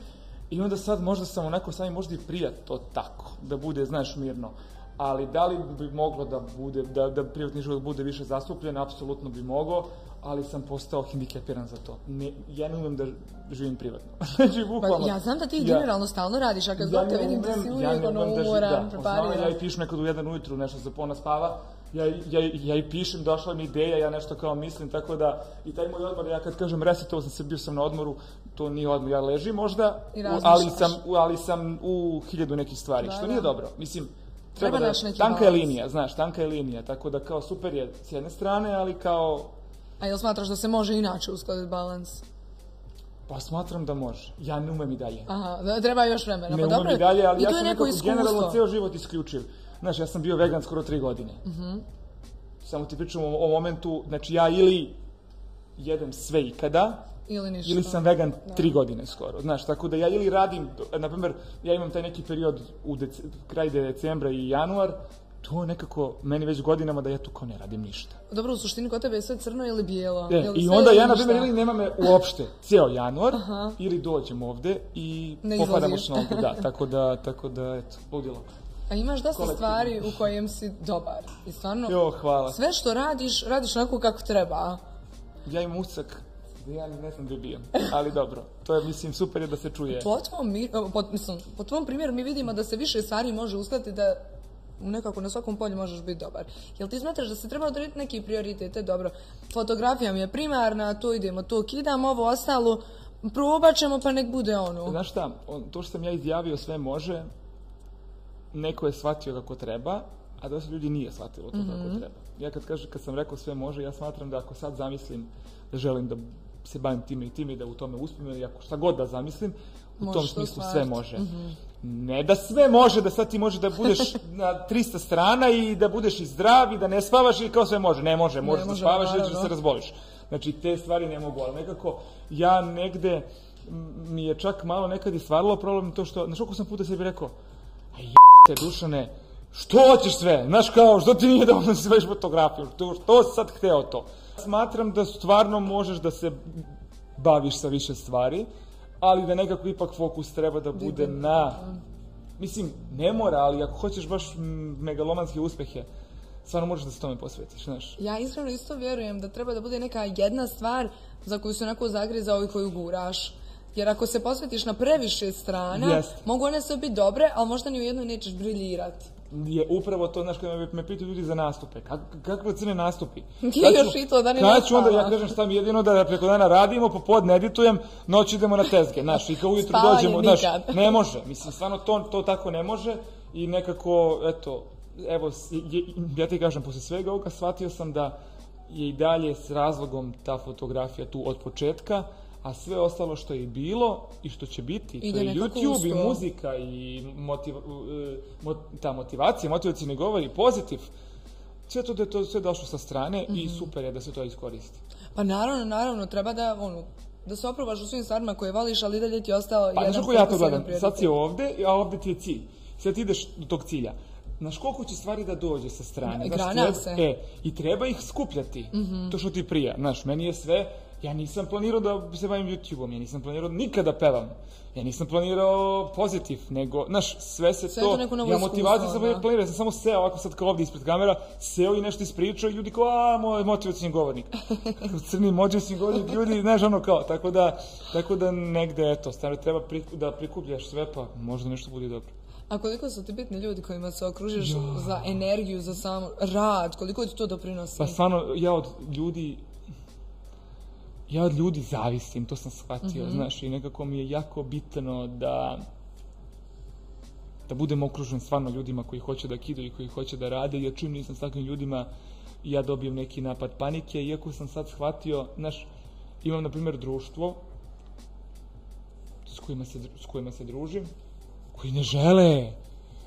I onda sad možda sam onako sami možda i prijat to tako, da bude, znaš, mirno. Ali da li bi moglo da bude, da, da privatni život bude više zastupljen, apsolutno bi moglo, ali sam postao hendikepiran za to. Ne, ja ne umem da živim privatno. znači, bukvalno. Pa, ja znam da ti ja, generalno stalno radiš, a kad ja god te vidim da si uvijek ja ono umoran, da, prepariran. Ja i pišem nekad u jedan ujutru nešto za pona spava, ja, ja, ja i pišem, došla mi ideja, ja nešto kao mislim, tako da i taj moj odmor, ja kad kažem resetovao sam se, bio sam na odmoru, to nije odmor, ja ležim možda, ali sam, ali sam u hiljadu nekih stvari, da, što nije da. dobro. Mislim, treba, treba da, tanka je linija, znaš, tanka je linija, tako da kao super je s jedne strane, ali kao... A jel smatraš da se može inače uskladiti balans? Pa smatram da može. Ja ne umem i dalje. Aha, da, treba još vremena. Ne pa umem dobro, i dalje, ali I ja sam nekako generalno ceo život isključiv. Znaš, ja sam bio vegan skoro tri godine. Mm -hmm. Samo ti pričam o, o momentu, znači ja ili jedem sve ikada, ili, ništa. ili sam vegan da. tri godine skoro. Znaš, tako da ja ili radim, na primjer, ja imam taj neki period u dec, kraj decembra i januar, to nekako meni već godinama da ja tu kao ne radim ništa. Dobro, u suštini kod tebe je sve crno ili bijelo? E, I onda ja, na primjer, ili nema me uopšte cijel januar, Aha. ili dođem ovde i ne popadamo s nogu, da, tako da, tako da, eto, ludilo. A imaš dosta stvari u kojem si dobar. I stvarno, jo, hvala. sve što radiš, radiš onako kako treba. Ja imam usak da ja ne znam da bijem, ali dobro. To je, mislim, super je da se čuje. Po tvom, po, mislim, po tvom primjeru mi vidimo da se više stvari može uskladiti da nekako na svakom polju možeš biti dobar. Jel ti smatraš da se treba odrediti neki prioritete? Dobro, fotografija mi je primarna, to idemo, to kidam, ovo ostalo, probat ćemo pa nek bude ono. Znaš šta, to što sam ja izjavio sve može, neko je shvatio kako treba, a dosta ljudi nije shvatilo to mm -hmm. kako mhm. treba. Ja kad kažem, kad sam rekao sve može, ja smatram da ako sad zamislim da želim da se bavim time i time i da u tome uspijem, ili ako šta god da zamislim, u Možeš tom smislu sve može. Mm -hmm. Ne da sve može, da sad ti može da budeš na 300 strana i da budeš i zdrav i da ne spavaš i kao sve može. Ne može, možeš da spavaš i da se razboliš. Znači, te stvari ne mogu, ali nekako ja negde mi je čak malo nekad i stvarilo problem to što, znaš koliko sam puta sebi rekao, te Dušane, što hoćeš sve? Znaš kao, što ti nije dovoljno se već fotografiju? Što, što si sad hteo to? Smatram da stvarno možeš da se baviš sa više stvari, ali da nekako ipak fokus treba da bude na... Mislim, ne mora, ali ako hoćeš baš megalomanske uspehe, stvarno možeš da se tome posvetiš, znaš. Ja iskreno isto vjerujem da treba da bude neka jedna stvar za koju se onako zagrizao i koju guraš. Jer ako se posvetiš na previše strana, mogu one sve biti dobre, ali možda ni u jednoj nećeš briljirati. je upravo to, znaš, kada me, me pitaju ljudi za nastupe, kak, kakve crne nastupi? Kad još i to da ne ću onda, ja kažem šta mi jedino da preko dana radimo, popodne editujem, noć idemo na tezge, znaš, i kao ujutro dođemo, znaš, ne može, mislim, stvarno to, to tako ne može i nekako, eto, evo, ja ti kažem, posle svega ovoga shvatio sam da je i dalje s razlogom ta fotografija tu od početka, a sve ostalo što je bilo i što će biti, to je YouTube i muzika i motiv, e, ta motivacija, motivacijni govori, pozitiv, sve to da je to sve došlo sa strane i mhm. super je da se to iskoristi. Pa naravno, naravno, treba da, ono, da se oprobaš u svim stvarima koje voliš, ali dalje ti je ostao pa, jedan... Pa, ja to gledam, sad si ovde, a ovde ti je cilj. Sad ti ideš do tog cilja. Znaš koliko će stvari da dođe sa strane. Grana se. E, i treba ih skupljati. Mm To što ti prija. Znaš, meni je sve Ja nisam planirao da se bavim YouTube-om, ja nisam planirao nikada pevam. Ja nisam planirao pozitiv, nego, znaš, sve se sve to... to ja motivaciju sam planirao, ja sam samo seo ovako sad kao ovdje ispred kamera, seo i nešto ispričao i ljudi kao, a, moj motivacijni govornik. Crni motivacijni govornik, ljudi, znaš, ono kao, tako da, tako da negde, eto, stvarno treba da prikupljaš sve, pa možda nešto bude dobro. A koliko su ti bitni ljudi kojima se okružiš ja. za energiju, za sam rad, koliko ti to doprinosi? Pa stvarno, ja od ljudi ja od ljudi zavisim, to sam shvatio, mm -hmm. znaš, i nekako mi je jako bitno da da budem okružen stvarno ljudima koji hoće da kidaju i koji hoće da rade, jer čim nisam s takvim ljudima, ja dobijem neki napad panike, iako sam sad shvatio, znaš, imam, na primjer, društvo s kojima se, s kojima se družim, koji ne žele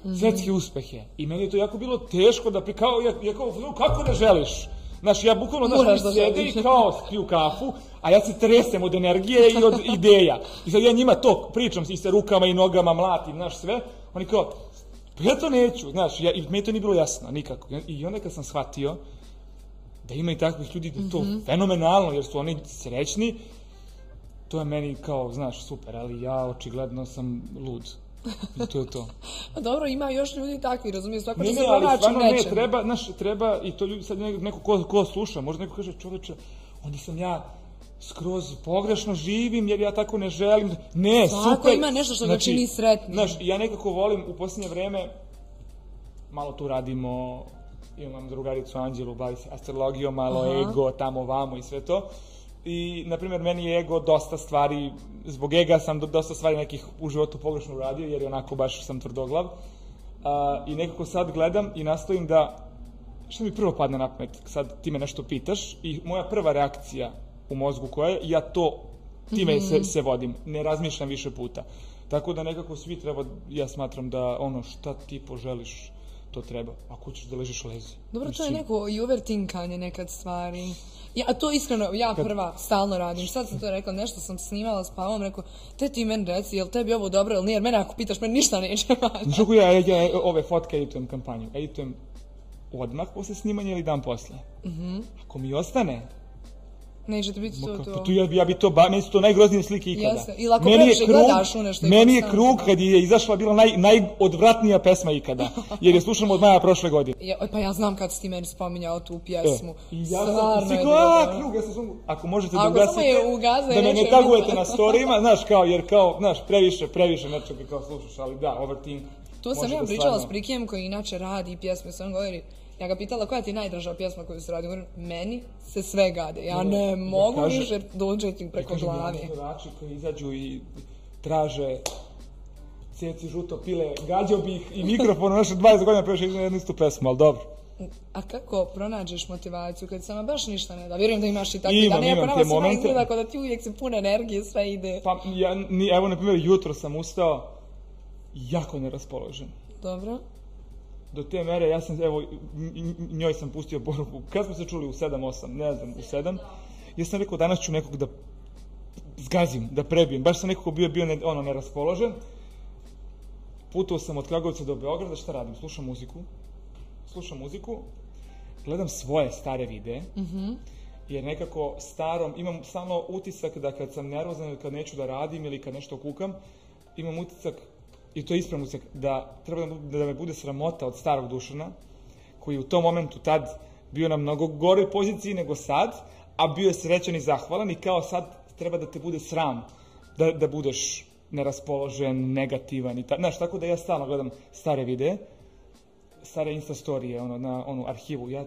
-hmm. svetske uspehe. I meni je to jako bilo teško da prikao, ja, ja kao, kako ne želiš? Znaš, ja bukvalno, znaš, da sjede i kao piju kafu, a ja se tresem od energije i od ideja. I sad ja njima to pričam i sa rukama i nogama, mlatim, znaš, sve. Oni kao, pa ja to neću, znaš, ja, i meni to nije bilo jasno, nikako. I onda kad sam shvatio da ima i takvih ljudi da je to mm -hmm. fenomenalno, jer su oni srećni, to je meni kao, znaš, super, ali ja očigledno sam lud. I to je to. Pa dobro, ima još ljudi takvi, razumije, svako ne, će se pronaći ne, treba, znaš, treba, i to ljudi, sad neko ko, ko sluša, možda neko kaže, čoveče, onda sam ja skroz pogrešno živim, jer ja tako ne želim. Ne, Svako super. ima nešto što znači, ga čini sretnim. Znaš, ja nekako volim u posljednje vreme, malo tu radimo, imam drugaricu Anđelu, bavi se astrologijom, malo Aha. ego, tamo, vamo i sve to i, na primjer, meni je ego dosta stvari, zbog ega sam dosta stvari nekih u životu pogrešno uradio, jer je onako baš sam tvrdoglav. A, I nekako sad gledam i nastojim da, što mi prvo padne na pamet, sad ti me nešto pitaš i moja prva reakcija u mozgu koja je, ja to, time mm -hmm. se, se vodim, ne razmišljam više puta. Tako da nekako svi treba, ja smatram da ono šta ti poželiš, to treba. Ako ćeš da ležiš, lezi. Dobro, to je neko i overtinkanje nekad stvari. Ja, to iskreno, ja prva stalno radim. Sad sam to rekla, nešto sam snimala s Pavom, rekao, te ti meni reci, jel tebi ovo dobro ili nije? Jer mene ako pitaš, meni ništa neće. Znaš ja, ja, ove fotke editujem kampanju? Editujem odmah posle snimanja ili dan posle? Mm -hmm. Ako mi ostane, Neće ti biti to, to. Pa tu ja, ja bi to, ba, meni su to najgroznije slike ikada. Jeste, ili ako meni je krug, gledaš u nešto. Meni je krug kad je izašla bila naj, najodvratnija pesma ikada, jer je slušam od maja prošle godine. Ja, pa ja znam kad si ti meni spominjao tu pjesmu. E, ja sam, si a, krug, ja sam, ako možete da ugasite, da me ne tagujete na storijima, znaš, kao, jer kao, znaš, previše, previše nečega kao slušaš, ali da, overthink. To sam ja pričala s Prikijem koji inače radi pjesme, sam govori, Ja ga pitala koja ti je najdraža pjesma koju se radi. Govorim, meni se sve gade. Ja ne mogu kaže, više dođeti preko glave. Kažem, koji izađu i traže ceci žuto pile, gađao bih i mikrofon u naše 20 godina prešli jednu istu pesmu, ali dobro. A kako pronađeš motivaciju kad sama baš ništa ne da? Vjerujem da imaš i takvi imam, da ne, imam te momente. Izgleda kao da ti uvijek se pune energije, sve ide. Pa, ja, ni, evo, na primjer, jutro sam ustao jako neraspoložen. Dobro do te mere, ja sam, evo, njoj sam pustio poruku, kad smo se čuli u 7-8, ne znam, u 7, ja sam rekao, danas ću nekog da zgazim, da prebijem, baš sam nekako bio, bio ne, ono, neraspoložen, putovao sam od Kragovica do Beograda, šta radim, slušam muziku, slušam muziku, gledam svoje stare videe, mm -hmm. jer nekako starom, imam stalno utisak da kad sam nervozan ili kad neću da radim ili kad nešto kukam, imam utisak i to je ispravno da treba da, da me bude sramota od starog Dušana, koji u tom momentu tad bio na mnogo gore poziciji nego sad, a bio je srećan i zahvalan i kao sad treba da te bude sram da, da budeš neraspoložen, negativan i ta, znaš, tako da ja stalno gledam stare videe, stare Insta storije, ono, na onu arhivu. Ja,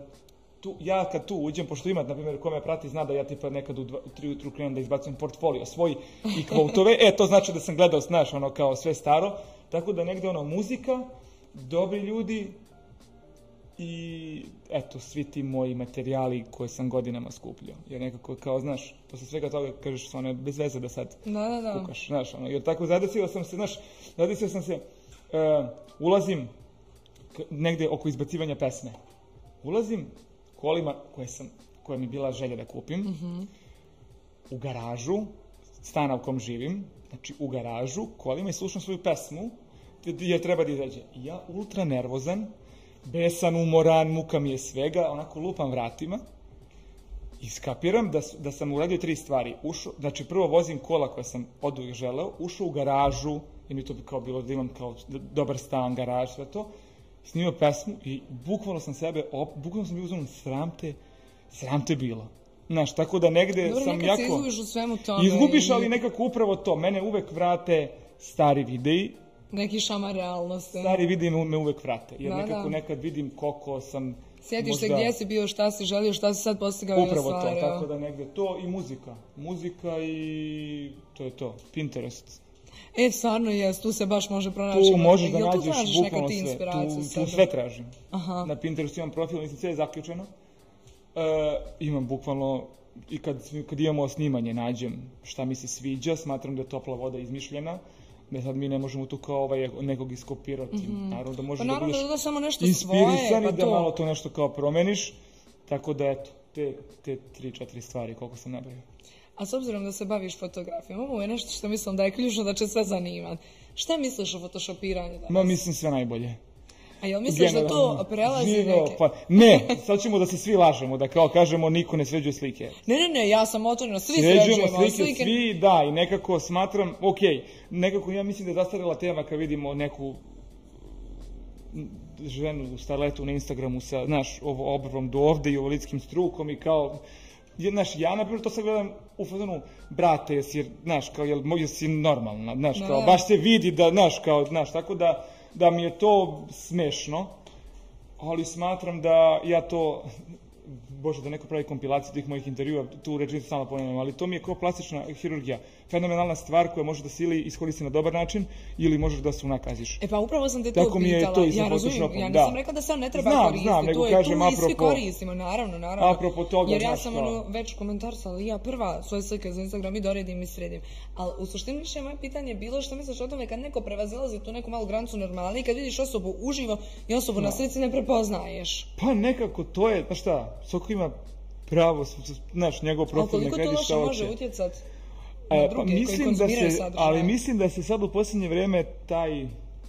tu, ja kad tu uđem, pošto ima, na primjer, ko me prati, zna da ja tipa nekad u, dva, u tri jutru krenem da izbacim portfolio svoj i kvotove, e, to znači da sam gledao, znaš, ono, kao sve staro. Tako da negde, ono, muzika, dobri ljudi, i eto, svi ti moji materijali koje sam godinama skupljao. Jer nekako, kao, znaš, posle svega toga kažeš, ono, bez veze da sad da, da, da. kukaš, znaš, ono, jer tako zadesio sam se, znaš, zadesio sam se, uh, ulazim negde oko izbacivanja pesme. Ulazim kolima koje sam, koja mi bila želja da kupim, mm -hmm. u garažu, stana u kom živim, znači u garažu, kolima i slušam svoju pesmu, jer treba da izađe. Ja ultra nervozan, besan, umoran, muka mi je svega, onako lupam vratima i skapiram da, da sam uradio tri stvari. Ušao, znači prvo vozim kola koje sam od uvijek želeo, ušao u garažu, i mi to bi kao bilo da imam kao dobar stan, garaž, sve to, snimao pesmu i bukvalno sam sebe, op, bukvalno sam bio uzmano sram te, sram te bilo. Znaš, tako da negde Dobro, sam jako... Dobro, izgubiš u svemu tome. Izgubiš, ali nekako upravo to. Mene uvek vrate stari videi, neki šamar realnosti. Stari vidi me, uvek vrate, jer da, nekako da. nekad vidim koliko sam Sjetiš možda... se gdje si bio, šta si želio, šta si sad postigao Upravo to, tako da negde to i muzika. Muzika i to je to, Pinterest. E, stvarno je, tu se baš može pronaći. Tu možeš da nađeš bukvalno sve. Tu, tu sve tražim. Aha. Na Pinterestu imam profil, mislim sve je zaključeno. Uh, imam bukvalno i kad, kad imamo snimanje nađem šta mi se sviđa, smatram da je topla voda izmišljena ne sad mi ne možemo tu kao ovaj nekog iskopirati. Mm -hmm. Naravno da možeš pa naravno da budeš da samo nešto inspirisan pa i da to... malo to nešto kao promeniš. Tako da eto, te, te tri, četiri stvari koliko sam nabrao. A s obzirom da se baviš fotografijom, ovo je nešto što mislim da je ključno da će sve zanimati. Šta misliš o photoshopiranju danas? Ma mislim sve najbolje. A jel misliš da to prelazi Živo, neke? Pa, ne, sad ćemo da se svi lažemo, da kao kažemo niko ne sređuje slike. Ne, ne, ne, ja sam otvorena, svi sređujemo, sređujemo slike, slike. Svi, da, i nekako smatram, ok, nekako ja mislim da je zastarela tema kad vidimo neku ženu u starletu na Instagramu sa, znaš, ovo obrvom do ovde i ovolidskim strukom i kao, znaš, ja na primjer to sad gledam u fazonu, brate, jesi, znaš, kao, jel, jesi normalna, znaš, kao, baš se vidi da, znaš, kao, znaš, tako da, da mi je to smešno, ali smatram da ja to, bože da neko pravi kompilaciju tih mojih intervjua, tu rečenicu samo ponavljam, ali to mi je kao plastična hirurgija fenomenalna stvar koja može da se ili iskoristi na dobar način ili možeš da se unakaziš. E pa upravo sam te to Tako mi je to i ja razumijem, ja nisam da. rekla da sam ne treba znam, koristiti. Znam, nego kažem tu apropo... svi koristimo, naravno, naravno. Apropo toga, Jer ja sam ono, već komentarsala, ja prva svoje slike za Instagram i doredim i sredim. Ali u suštini više moje pitanje je bilo što misliš o tome kad neko prevazilazi tu neku malu grancu normalni, kad vidiš osobu uživo i osobu no. na slici ne prepoznaješ. Pa nekako to je, pa šta, svako ima pravo, znaš, njegov profil ne kredi šta hoće. A koliko to loše može utjecati? E, pa mislim da se, sadržaj. ali mislim da se sad u posljednje vrijeme taj,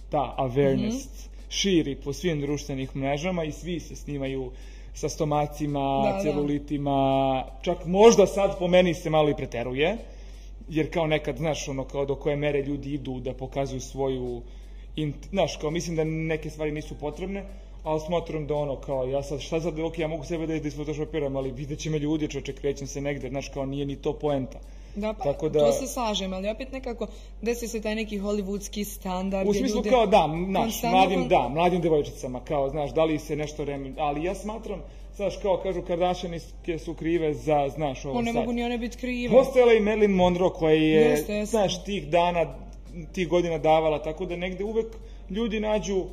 ta awareness mm -hmm. širi po svim društvenih mrežama i svi se snimaju sa stomacima, da, celulitima, da. čak možda sad po meni se malo i preteruje, jer kao nekad, znaš, ono, kao do koje mere ljudi idu da pokazuju svoju, in, znaš, kao mislim da neke stvari nisu potrebne, ali smatram da ono kao, ja sad, šta sad, ok, ja mogu sebe da isfotoshopiram, ali vidjet će me ljudi, čoče, krećem se negde, znaš, kao nije ni to poenta. Da, pa, Tako da, to se slažem, ali opet nekako desi se taj neki hollywoodski standard. U smislu ljude kao da, naš, mladim, da, mladim devojčicama, kao, znaš, da li se nešto remi, ali ja smatram, znaš, kao kažu Kardashianske su krive za, znaš, ovo one sad. mogu ni one biti krive. Postala i Marilyn Monroe koja je, jeste, jeste. znaš, tih dana, tih godina davala, tako da negde uvek ljudi nađu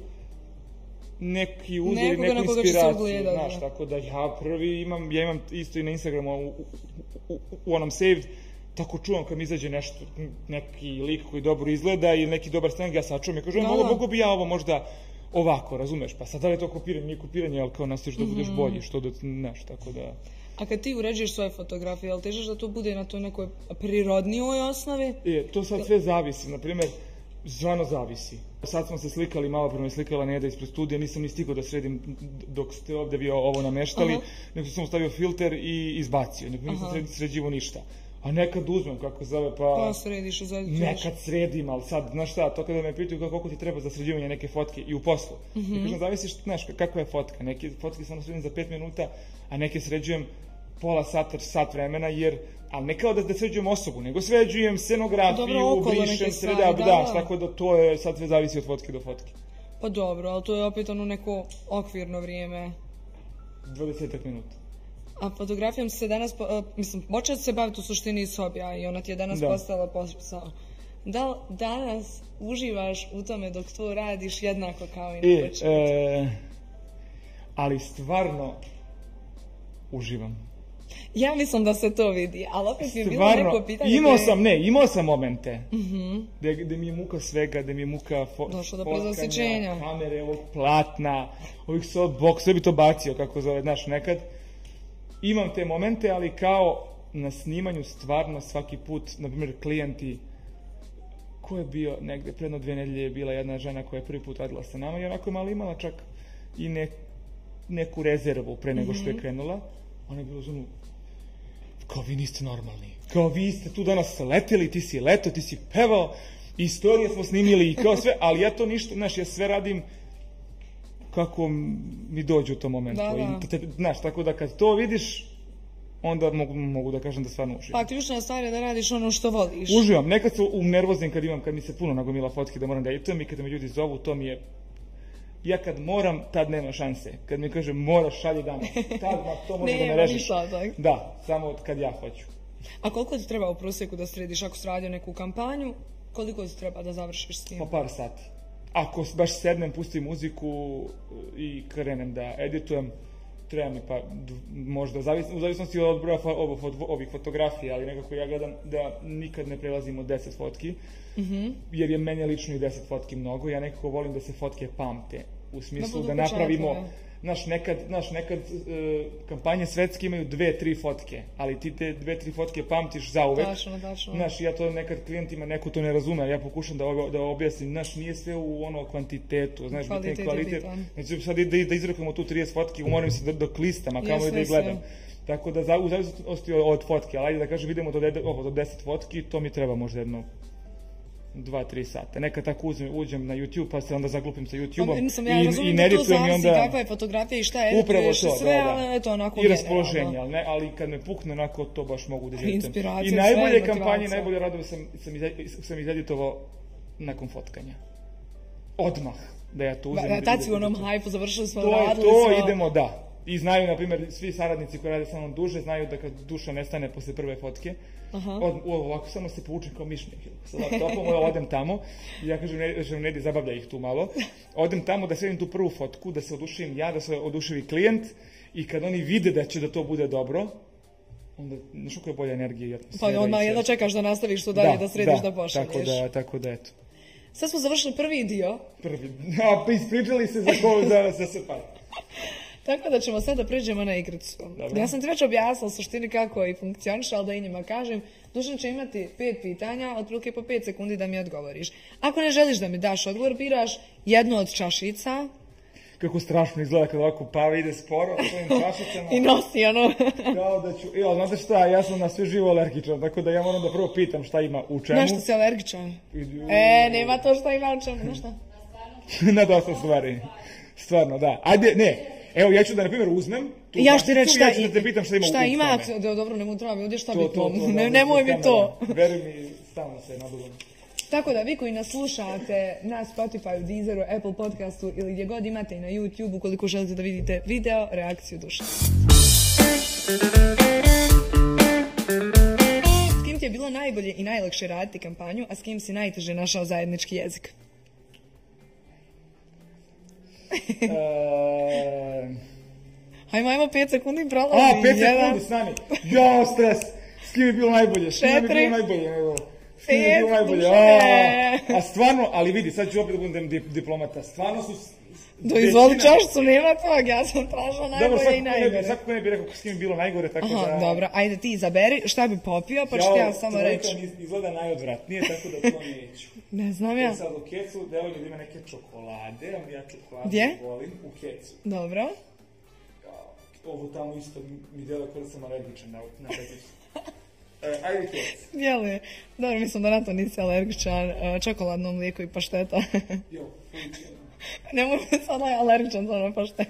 neki uzor, neku inspiraciju, znaš, da. tako da ja prvi imam, ja imam isto i na Instagramu u, u, u, onom saved, tako čuvam kad mi izađe nešto, neki lik koji dobro izgleda ili neki dobar slang, ja sačuvam i kažem, da, mogu, mogu bi ja ovo možda ovako, razumeš? Pa sad da li je to kopiranje, nije kopiranje, ali kao nastojiš da budeš mm bolji, što da, znaš, tako da... A kad ti uređuješ svoje fotografije, ali težeš da to bude na toj nekoj prirodnijoj osnovi? Je, to sad sve zavisi, na primjer, zvano zavisi. Sad smo se slikali, malo prvo me slikala Neda ispred studija, nisam ni stigao da sredim dok ste ovde vi ovo nameštali, uh -huh. nego sam stavio filter i izbacio, nego nisam sređivo ništa. A nekad uzmem, kako zove, pa... Pa središ, zađeš. Nekad sredim, ali sad, znaš šta, to kada me pitaju koliko ti treba za sređivanje neke fotke i u poslu. Mm -hmm. Ja kažem, zavisiš, znaš, kakva je fotka. Neke fotke samo sredim za 5 minuta, a neke sređujem pola sata, sat vremena, jer, ali ne kao da, da sređujem osobu, nego sređujem scenografiju, Dobro, brišem, da, da, da, tako da to je, sad sve zavisi od fotke do fotke. Pa dobro, ali to je opet ono neko okvirno vrijeme. 20 minuta. A fotografijom se danas, uh, mislim, počeo se baviti u suštini hobija i ona ti je danas da. postala posao. Da li danas uživaš u tome dok to radiš jednako kao i na e, ali stvarno uživam. Ja mislim da se to vidi, ali opet je bilo neko pitanje... Imao sam, ne, imao sam momente mm gdje, mi je muka svega, gdje mi je muka fo, Došlo do kamere, ovog platna, ovih softbox, sve bi to bacio, kako zove, znaš, nekad. Imam te momente, ali kao na snimanju stvarno svaki put, na primjer, klijenti ko je bio negdje, predno dvije nedelje je bila jedna žena koja je prvi put radila sa nama i onako je malo imala čak i neku rezervu pre nego što je mhm. krenula. Ona je bila zonu, kao vi niste normalni. Kao vi ste tu danas letjeli, ti si leto, ti si pevao, istorije smo snimili i kao sve, ali ja to ništa, znaš, ja sve radim kako mi dođe u tom momentu. Da, da. znaš, tako da kad to vidiš, onda mogu, mogu da kažem da stvarno uživam. Pa ključna stvar je da radiš ono što voliš. Uživam. Nekad u nervoznim kad imam, kad mi se puno nagomila fotke da moram da editujem i kad me ljudi zovu, to mi je ja kad moram, tad nema šanse. Kad mi kaže moraš šalje danas, tad to može da me režiš. Da, samo kad ja hoću. A koliko ti treba u prosjeku da središ ako si radio neku kampanju? Koliko ti treba da završiš s tim? Pa par sati. Ako baš sednem, pustim muziku i krenem da editujem, treba mi pa možda, u zavisnosti od broja ovih fotografija, ali nekako ja gledam da nikad ne prelazimo deset fotki, mm jer je meni lično i deset fotki mnogo, ja nekako volim da se fotke pamte, u smislu da, napravimo, naš nekad, naš nekad e, kampanje svetske imaju dve, tri fotke, ali ti te dve, tri fotke pamtiš zauvek. Tačno, tačno. Znaš, ja to nekad klijentima neko to ne razume, ja pokušam da, da objasnim, znaš, nije sve u ono kvantitetu, znaš, kvalitet, kvalitet. Znači, sad da, da izrekamo tu 30 fotki, umorim se do, do klistama, kamo da ih gledam. Tako da, za, u zavisnosti od fotke, ali ajde da kažem, vidimo do, do 10 fotki, to mi treba možda jedno dva, tri sata. Nekad tako uzmem, uđem na YouTube pa se onda zaglupim sa YouTube-om. Pa, ja i, i ne to zavisi onda... kakva je fotografija i šta je, upravo to, sve, da, ali eto onako I raspoloženje, ali, ne, ali kad me pukne onako, to baš mogu da I najbolje sve, kampanje, najbolje radovi sam, sam, sam izeditovao nakon fotkanja. Odmah da ja to uzem. Da, tad si u onom hajpu završili smo to, radili To idemo, da. I znaju, na primjer, svi saradnici koji rade sa mnom duže, znaju da kad duša nestane posle prve fotke, Od, ovako samo se povučem kao mišnik sa laptopom, odem tamo i ja kažem, ne, kažem Nedi, zabavlja ih tu malo. Odem tamo da sredim tu prvu fotku, da se odušivim ja, da se oduševi klijent i kad oni vide da će da to bude dobro, onda znaš kako je bolja energija i atmosfera. Pa onda jedno čekaš da nastaviš to dalje, da, da središ da, da pošalješ. Tako da, tako da eto. Sad smo završili prvi dio. Prvi. A, ispričali se za, ko, za, za, za Tako da ćemo sad da pređemo na igricu. Ja sam ti već objasnila suštini kako i funkcioniše, ali da i njima kažem. Dušan će imati pet pitanja, otprilike po pet sekundi da mi odgovoriš. Ako ne želiš da mi daš odgovor, biraš jednu od čašica. Kako strašno izgleda kad ovako pava ide sporo svojim čašicama. I nosi ono. Kao da ću, evo, znate šta, ja sam na sve živo alergičan, tako da ja moram da prvo pitam šta ima u čemu. Na što si alergičan? E, nema to šta ima u čemu, na šta? na dosta stvari. Stvarno, da. Ajde, ne, Evo, ja ću da, na primjer, uzmem tu ja ću ti reći šta, ja ću da te pitam šta ima šta ima, da, dobro, nemoj treba mi ovdje šta to, bi to, to, to ne, nemoj mi to. Veruj mi, stalno se nadugam. Tako da vi koji nas slušate na Spotify, Deezeru, Apple podcastu ili gdje god imate i na YouTube ukoliko želite da vidite video, reakciju duše. S kim ti je bilo najbolje i najlakše raditi kampanju, a s kim si najteže našao zajednički jezik? E... Hajmo, ajmo, pet sekundi prolazi. A, pet sekundi, stani. Jo, stres. S kim je bilo najbolje? S kim je bilo najbolje? Bilo najbolje? A, a stvarno, ali vidi, sad ću opet budem diplomata. Stvarno su do izvoli čašicu, nema tog, ja sam tražila najbolje dobro, i najgore. Dobro, ko ne bi rekao s kim bilo najgore, tako Aha, da... dobro, ajde ti izaberi šta bi popio, pa ću ti ja samo reći. Ja, izgleda najodvratnije, tako da to neću. ne znam ja. Sad u kecu, da ima neke čokolade, ali ja čokolade Gdje? volim u kecu. Dobro. Ovo tamo isto mi delo kada sam alergičan na, na ajde kec. Jeli, dobro, mislim da na to nisi alergičan, e, čokoladno mlijeko i pašteta. jo, Nemoj biti sada alergičan za ono paštet.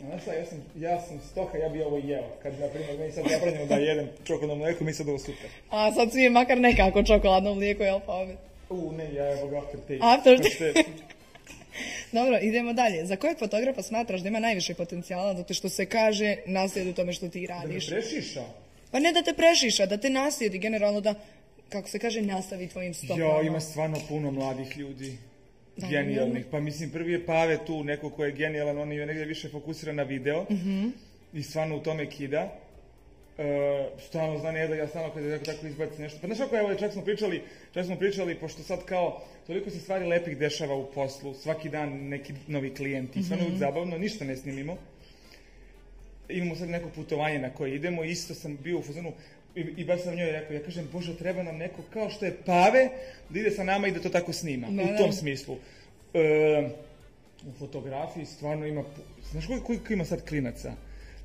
Znaš šta, ja sam, ja sam stoka, ja bi ovo jeo. Kad, na primjer, meni sad zabranjeno da jedem čokoladno mlijeko, mi sad ovo super. A sad svi makar nekako čokoladno mlijeko, jel pa? U, ne, ja evo ga after tape. After tape. Dobro, idemo dalje. Za kojeg fotografa smatraš da ima najviše potencijala zato što se kaže naslijedi u tome što ti radiš? Da prešiša? Pa ne da te prešiša, da te naslijedi generalno da, kako se kaže, nastavi tvojim stopama. Jo, ima stvarno puno mladih ljudi. genijalnih. Pa mislim, prvi je Pave tu, neko ko je genijalan, on je negdje više fokusiran na video mhm. i stvarno u tome kida. Uh, stalno zna ne da ja stalno kad je tako, tako izbaci nešto. Pa znaš kako, evo, čak smo pričali, čak smo pričali, pošto sad kao, toliko se stvari lepih dešava u poslu, svaki dan neki novi klijenti, mm-hmm. stvarno zabavno, ništa ne snimimo. Imamo sad neko putovanje na koje idemo, isto sam bio u fazonu, i, i baš sam njoj rekao, ja kažem, Bože, treba nam neko kao što je Pave, da ide sa nama i da to tako snima, u tom smislu. Uh, u fotografiji stvarno ima, znaš koliko ima sad klinaca?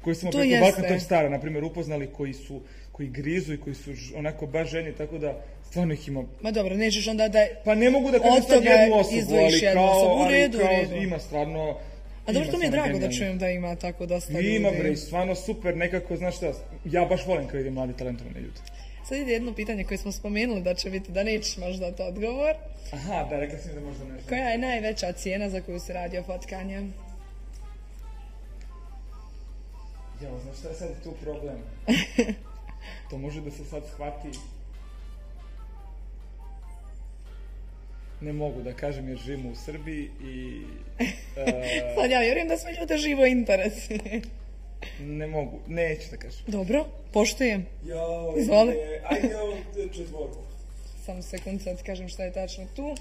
Koji smo to preko Balkan Stara, na primjer, upoznali, koji su, koji grizu i koji su onako baš ženi, tako da stvarno ih ima... Ma dobro, nećeš onda da... Pa ne mogu da kažem sad jednu osobu, ali kao, u redu, kao, redu. ima stvarno... A dobro, to mi je drago da čujem da ima tako dosta ljudi. Ima bre, stvarno super, nekako, znaš šta, ja baš volim kad vidim mladi talentovane ljudi. Sad ide jedno pitanje koje smo spomenuli da će biti da nećeš možda dati odgovor. Aha, da, rekla sam da možda nešto. Koja je najveća cijena za koju se radi o Ja, znaš šta je sad tu problem? to može da se sad shvati ne mogu da kažem jer živimo u Srbiji i... Uh, sad ja vjerujem da sve ljude živo interes. ne mogu, neću da kažem. Dobro, poštujem. Jo, Izvoli. Ajde, čezvor. Samo sekund sad kažem šta je tačno tu. Uh,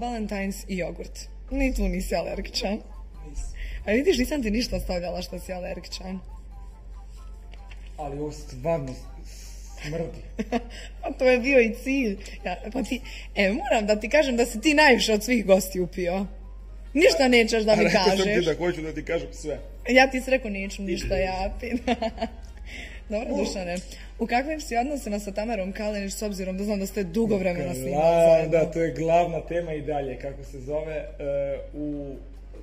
Valentine's i jogurt. Ni tu nisi alergičan. Nisi. A vidiš, nisam ti ništa stavljala što si alergičan ali ovo stvarno smrdi. A to je bio i cilj. Ja, pa ti, e, moram da ti kažem da si ti najviše od svih gosti upio. Ništa nećeš da mi kažeš. Rekao sam ti da hoću da ti kažem sve. Ja ti rekao neću ništa ja Dobro, Dušane. U kakvim si odnosima sa Tamarom Kalenić s obzirom da znam da ste dugo vremena snimali Da, to je glavna tema i dalje, kako se zove, uh, u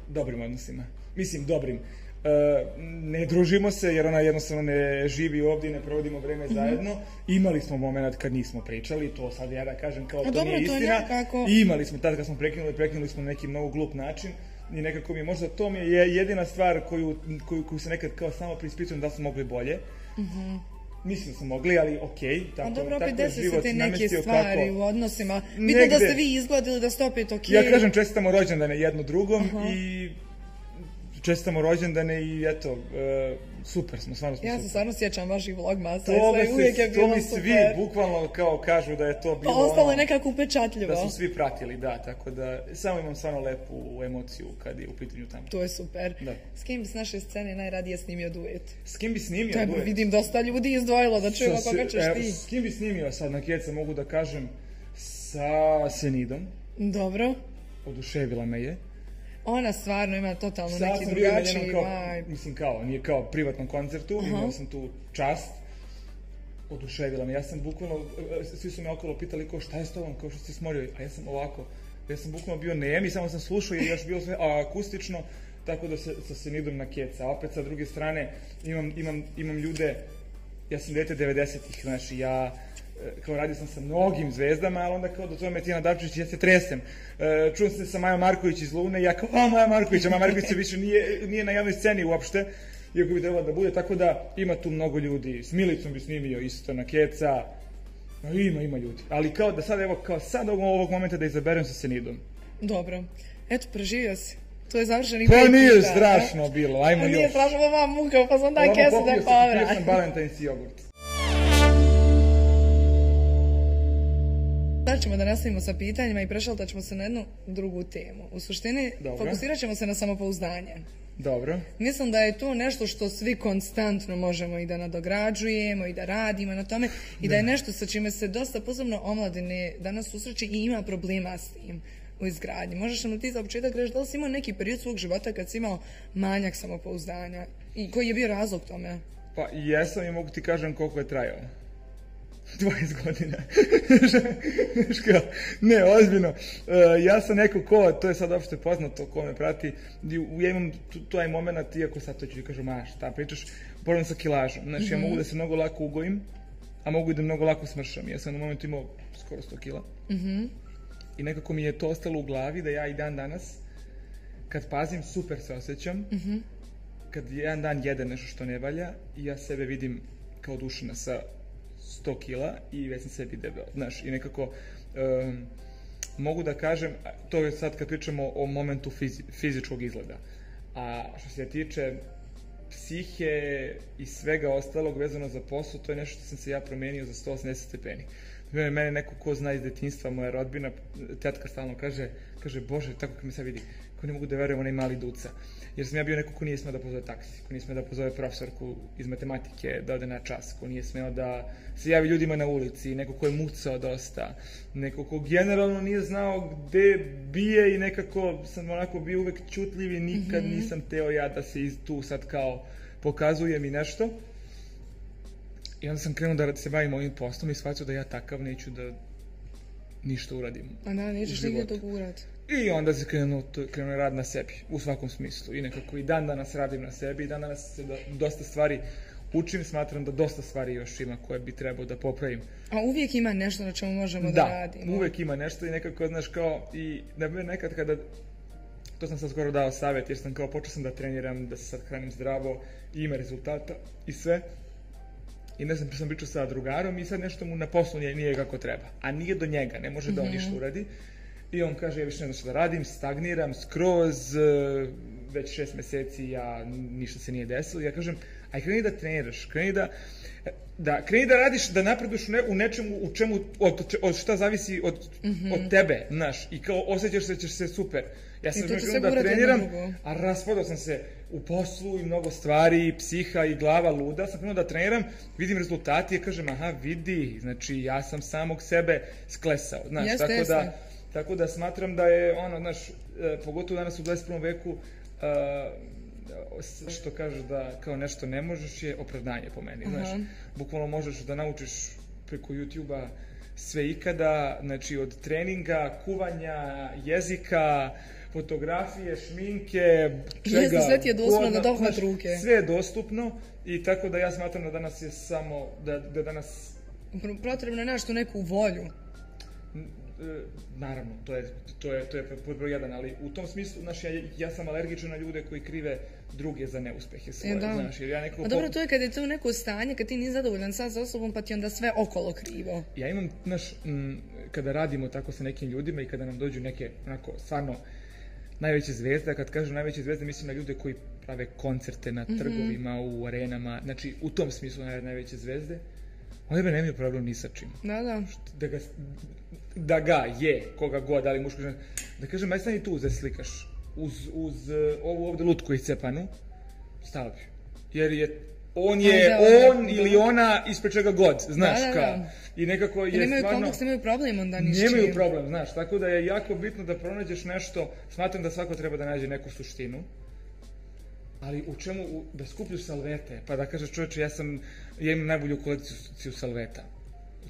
dobrim odnosima. Mislim, dobrim. E, ne družimo se jer ona jednostavno ne živi ovdje i ne provodimo vrijeme mm zajedno. Imali smo moment kad nismo pričali, to sad ja da kažem kao to nije istina. I imali smo tad kad smo prekinuli, prekinuli smo na neki mnogo glup način i nekako mi možda to mi je jedina stvar koju, koju, koju se nekad kao samo prispitujem da smo mogli bolje. Mm-hmm. Mislim smo mogli, ali ok, tako, A dobro, opet desi se te neke stvari kako, u odnosima. Bitno da ste vi izgledali da ste opet ok. Ja kažem čestitamo rođendane jedno drugom i čestamo rođendane i eto, e, super smo, stvarno smo Ja se stvarno sjećam vaših vlogmasa to sve, uvijek je bilo To mi svi bukvalno kao kažu da je to bilo Pa ostalo je ono nekako upečatljivo. Da su svi pratili, da, tako da samo imam stvarno lepu emociju kad je u pitanju tamo. To je super. Da. S kim bi s naše scene najradije snimio duet? S kim bi snimio to je, duet? Vidim dosta ljudi izdvojilo da čujemo koga ćeš ti. S kim bi snimio sad na kjeca mogu da kažem sa Senidom. Dobro. Oduševila me je. Ona stvarno ima totalno Sad neki drugačiji kao, Mislim kao, nije kao privatnom koncertu, uh imao sam tu čast. Oduševila me. Ja sam bukvalno, svi su me okolo pitali ko šta je s tobom, kao što si smorio. A ja sam ovako, ja sam bukvalno bio nem i samo sam slušao i još bilo sve akustično, tako da se, sa Senidom na keca. A opet sa druge strane imam, imam, imam ljude, ja sam dete 90-ih, znači ja kao radio sam sa mnogim zvezdama, ali onda kao do toga Tina Dapčić, ja se tresem. E, čujem se sa Maja Marković iz Lune, ja kao, a Maja Marković, a Maja Marković se više nije, nije na javnoj sceni uopšte, iako bi trebalo da bude, tako da ima tu mnogo ljudi. S Milicom bi snimio isto na Keca, no, ima, ima ljudi. Ali kao da sad, evo, kao sad ovog, momenta da izaberem sa Senidom. Dobro. Eto, preživio si. To je završeni Pa nije strašno bilo, ajmo još. Nije strašno, ovo muka, pa sam daj kesu da je pavra. Popio sam Valentine's jogurt. Sad ćemo da nastavimo sa pitanjima i prešaltat ćemo se na jednu drugu temu. U suštini, Dobro. fokusirat ćemo se na samopouzdanje. Dobro. Mislim da je to nešto što svi konstantno možemo i da nadograđujemo i da radimo na tome i da, je nešto sa čime se dosta posebno omladine danas susreće i ima problema s tim u izgradnji. Možeš nam ti za početak reći da li si imao neki period svog života kad si imao manjak samopouzdanja i koji je bio razlog tome? Pa jesam i mogu ti kažem koliko je trajao. 20 godina. ne, ozbiljno. Uh, ja sam neko ko, to je sad uopšte poznato ko me prati, ja imam taj moment, iako sad to ću kažem, ma šta pričaš, problem sa kilažom. Znači, ja mhm. mogu da se mnogo lako ugojim, a mogu i da mnogo lako smršam. Ja sam na momentu imao skoro 100 kila. Mm I nekako mi je to ostalo u glavi da ja i dan danas, kad pazim, super se osjećam. Mm Kad jedan dan jede nešto što ne valja ja sebe vidim kao dušina sa 100 kila i već sam sebi debel. Znaš, i nekako mogu da kažem, to je sad kad pričamo o momentu fizičkog izgleda. A što se tiče psihe i svega ostalog vezano za posao, to je nešto što sam se ja promenio za 180 stepeni. Mene neko ko zna iz detinstva, moja rodbina, tetka stalno kaže, kaže, Bože, tako kad me sad vidi, ko ne mogu da verujem onaj mali duca jer sam ja bio neko ko nije smeo da pozove taksi, ko nije smeo da pozove profesorku iz matematike da ode na čas, ko nije smeo da se javi ljudima na ulici, neko ko je mucao dosta, neko ko generalno nije znao gde bije i nekako sam onako bio uvek čutljiv i nikad mhm. nisam teo ja da se iz tu sad kao pokazujem i nešto. I onda sam krenuo da se bavim ovim poslom i shvatio da ja takav neću da ništa uradim. A da, nećeš nigdje to gurati. I onda se krenuo, krenuo rad na sebi, u svakom smislu. I nekako i dan danas radim na sebi, i dan danas se dosta stvari učim, smatram da dosta stvari još ima koje bi trebao da popravim. A uvijek ima nešto na čemu možemo da, da radimo. uvijek ima nešto i nekako, znaš, kao, i nekad kada, to sam sad skoro dao savjet, jer sam kao, počeo sam da treniram, da se sad hranim zdravo, i ima rezultata i sve. I ne znam, sam pričao sa drugarom i sad nešto mu na poslu nije, nije kako treba. A nije do njega, ne može da on mhm. ništa uradi. I on kaže, ja više ne znam što da radim, stagniram skroz, e, već šest mjeseci ja ništa se nije desilo. Ja kažem, aj kreni da treniraš, kreni da, da kreni da radiš, da napreduješ u nečemu u čemu, od, od šta zavisi od, mm od tebe, znaš, i kao osjećaš se ćeš se super. Ja sam krenuo da treniram, a raspadao sam se u poslu i mnogo stvari, i psiha i glava luda, sam krenuo da treniram, vidim rezultati i kažem, aha, vidi, znači ja sam samog sebe sklesao, znaš, tako da tako da smatram da je ono, znaš, e, pogotovo danas u 21. veku, e, što kažeš da kao nešto ne možeš je opravdanje po meni, znaš. Bukvalno možeš da naučiš preko YouTube-a sve ikada, znači od treninga, kuvanja, jezika, fotografije, šminke, čega... sve ti je dostupno da dohvat ruke. Sve je dostupno i tako da ja smatram da danas je samo, da, da danas... Potrebno je nešto neku volju. E, naravno, to je, to je, to je pod broj jedan, ali u tom smislu, znaš, ja, ja sam alergičan na ljude koji krive druge za neuspehe svoje, e, znaš, jer ja nekako... A dobro, to je kad je to neko stanje, kad ti nisi zadovoljan sad sa osobom, pa ti onda sve okolo krivo. Ja imam, znaš, kada radimo tako sa nekim ljudima i kada nam dođu neke, onako, stvarno, najveće zvezde, kad kažem najveće zvezde, mislim na ljude koji prave koncerte na mhm. trgovima, u arenama, znači, u tom smislu najveće zvezde, oni me nemaju problem ni sa čim. Da, da. Da ga, da ga je, koga god, ali muško žena, da kažem, aj stani tu da slikaš uz, uz uh, ovu ovdje lutku cepanu, stavi. Jer je on je on ili ona ispred čega god, znaš, da, kao. I nekako je nemaju stvarno... kompleks, nemaju problem onda ništa. Nemaju problem, znaš, tako da je jako bitno da pronađeš nešto, smatram da svako treba da nađe neku suštinu, ali u čemu, da skupljuš salvete, pa da kažeš čovječe, ja sam, ja imam najbolju kolekciju salveta.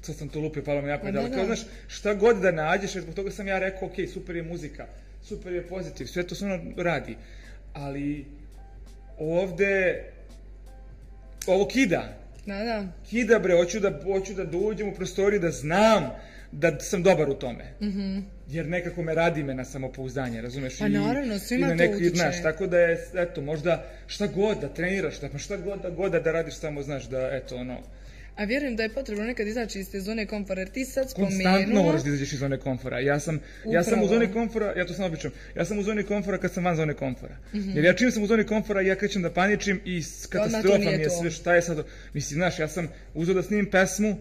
Sad sam to lupio, palo mi jako da, kao, znaš, šta god da nađeš, zbog toga sam ja rekao, ok, super je muzika, super je pozitiv, sve to ono radi, ali ovde, ovo kida. Da, da. Kida, bre, hoću da, hoću da dođem u prostoriju, da znam da sam dobar u tome. Mm Jer nekako me radi me na samopouzdanje, razumeš? Pa naravno, svima to neki, Znaš, tako da je, eto, možda šta god da treniraš, da, šta god da, god da radiš, samo znaš da, eto, ono, a vjerujem da je potrebno nekad izaći iz te zone komfora, jer ti sad spomenuo... Konstantno moraš da izađeš iz zone komfora. Ja sam, ja sam u zoni komfora, ja to samo običam, ja sam u zoni komfora kad sam van zone komfora. Mhm. Jer ja čim sam u zoni komfora, ja krećem da paničim i katastrofa mi je sve šta je sad... Mislim, znaš, ja sam uzeo da snimim pesmu,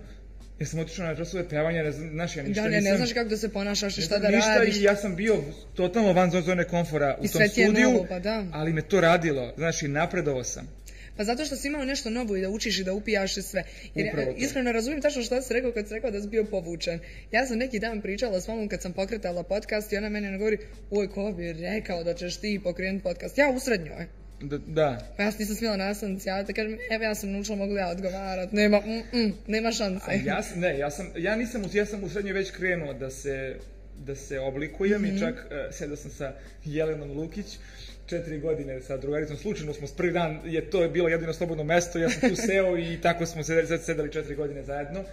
ja sam otišao na časove pevanja, ne znaš, ja ništa da, ne, ne znaš kako da se ponašaš i šta da ništa radiš. i ja sam bio totalno van zone komfora u I tom studiju, pa da. ali me to radilo, znaš, i napredovao sam. Pa zato što si imao nešto novo i da učiš i da upijaš i sve. Jer iskreno razumijem tačno što si rekao kad si rekao da si bio povučen. Ja sam neki dan pričala s mamom kad sam pokretala podcast i ona meni govori, oj, ko bi rekao da ćeš ti pokrenuti podcast? Ja u srednjoj. Da, da. Pa ja sam nisam smjela nastavnici, ja te kažem, evo ja sam naučila, mogu ja odgovarat, nema, mm, nema šanse. ja, ne, ja sam, ja nisam, ja sam u srednjoj već krenuo da se, da se oblikujem i mhm. čak uh, sedao sam sa Jelenom Lukić četiri godine sa drugaricom, slučajno smo s prvi dan, je to je bilo jedino slobodno mesto, ja sam tu seo i tako smo sedeli, sedeli četiri godine zajedno.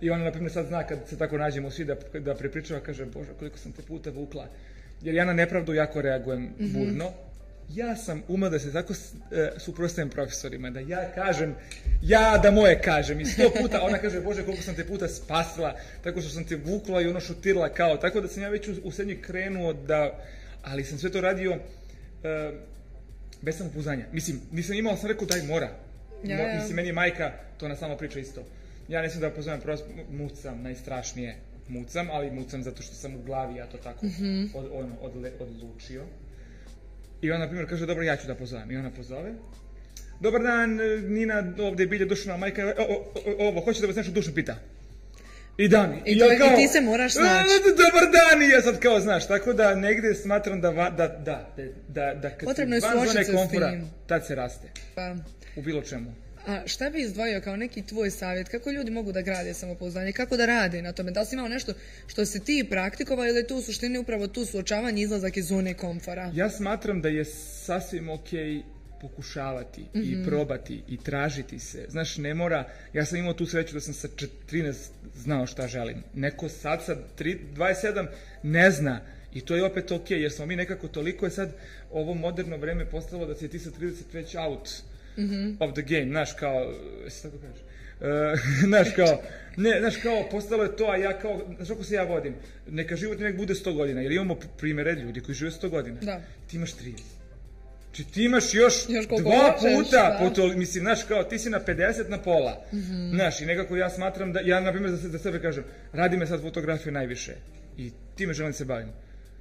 I ona, na primjer, sad zna kad se tako nađemo svi da, da prepričava, kaže, Bože, koliko sam te puta vukla. Jer ja na nepravdu jako reagujem mm burno. Ja sam umeo da se tako e, suprostavim profesorima, da ja kažem, ja da moje kažem. I sto puta ona kaže, Bože, koliko sam te puta spasila, tako što sam te vukla i ono šutirala kao. Tako da sam ja već u, u srednji krenuo da, ali sam sve to radio e, bez samopouzdanja. Mislim, nisam imao, sam rekao daj mora. Ja, ja. Mislim, meni je majka, to na samo priča isto ja ne da pozovem prosto, mucam, najstrašnije mucam, ali mucam zato što sam u glavi, ja to tako mm od, ono, odlučio. I ona, na primjer, kaže, dobro, ja ću da pozovem. I ona pozove. Dobar dan, Nina, ovdje je bilje dušna majka, ovo, hoće da vas nešto dušno pita. I da mi. I, to, ja kao, I ti se moraš naći. Dobar dan i ja sad kao, znaš, tako da negdje smatram da, da, da, da, da kad Potrebno si van zone komfora, tad se raste. Pa. U bilo čemu. A šta bi izdvojio kao neki tvoj savjet? Kako ljudi mogu da grade samopouzdanje? Kako da rade na tome? Da li si imao nešto što si ti praktikovao ili je to u suštini upravo tu suočavanje izlazak iz zone komfora? Ja smatram da je sasvim ok pokušavati i mhm. probati i tražiti se. Znaš, ne mora, ja sam imao tu sreću da sam sa 13 znao šta želim. Neko sad sa 27 ne zna i to je opet ok, jer smo mi nekako toliko je sad ovo moderno vreme postalo da si ti sa 30 već out mm-hmm. of the game, znaš kao, se tako kažeš, uh, znaš kao, ne, znaš kao, postalo je to, a ja kao, znaš kako se ja vodim, neka život nek bude 100 godina, jer imamo primere ljudi koji žive 100 godina, da. ti imaš 30. Znači ti imaš još, još dva puta, potol, mislim, znaš, kao ti si na 50 na pola. Mm-hmm. Znaš, i nekako ja smatram da, ja na primjer za, za sebe kažem, radi me sad fotografiju najviše i time želim se bavim.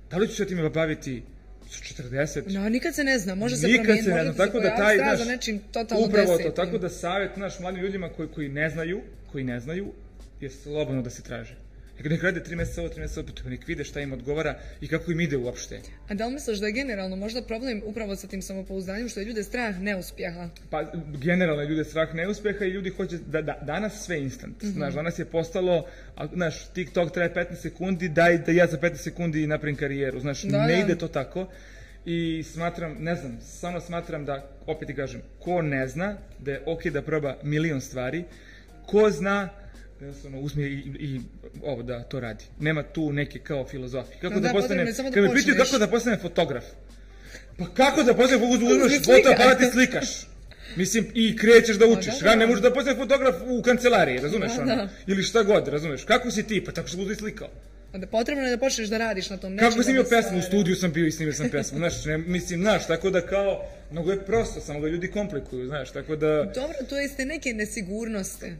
Da li ću se time baviti 40. No, nikad se ne zna, može se nikad se ne zna, tako da taj, naš, za nečim totalno upravo to, tako da savjet naš mladim ljudima koji, koji ne znaju, koji ne znaju, je slobodno da se traže. Nek, rade tri mjeseca ovo, tri mjeseca ovo, nek vide šta im odgovara i kako im ide uopšte. A da li misliš da je generalno možda problem upravo sa tim samopouzdanjem što je ljude strah neuspjeha? Pa generalno je ljude strah neuspjeha i ljudi hoće da, da danas sve instant. Mm -hmm. Znaš, danas je postalo, znaš, TikTok traje 15 sekundi, daj da ja za 15 sekundi napravim karijeru. Znaš, da, ne ide to tako. I smatram, ne znam, samo smatram da, opet ti kažem, ko ne zna da je ok da proba milion stvari, ko zna jednostavno uzme i, i ovo da to radi. Nema tu neke kao filozofije. Kako no, da, da postane, kad me pitaju kako da postane fotograf. Pa kako da postane uzmeš fotoaparat i slikaš. Mislim, i krećeš da pa učiš. Da, da, da. ne možeš da postane fotograf u kancelariji, razumeš da, ono? Ili šta god, razumeš? Kako si ti? Pa tako što budu slikao. Pa da potrebno je da počneš da radiš na tom. Kako sam imao pesmu, u studiju sam bio i snimio sam pesmu, znaš, ne, mislim, znaš, tako da kao, mnogo je prosto, samo ga ljudi komplikuju, znaš, tako da... Dobro, to jeste neke nesigurnosti.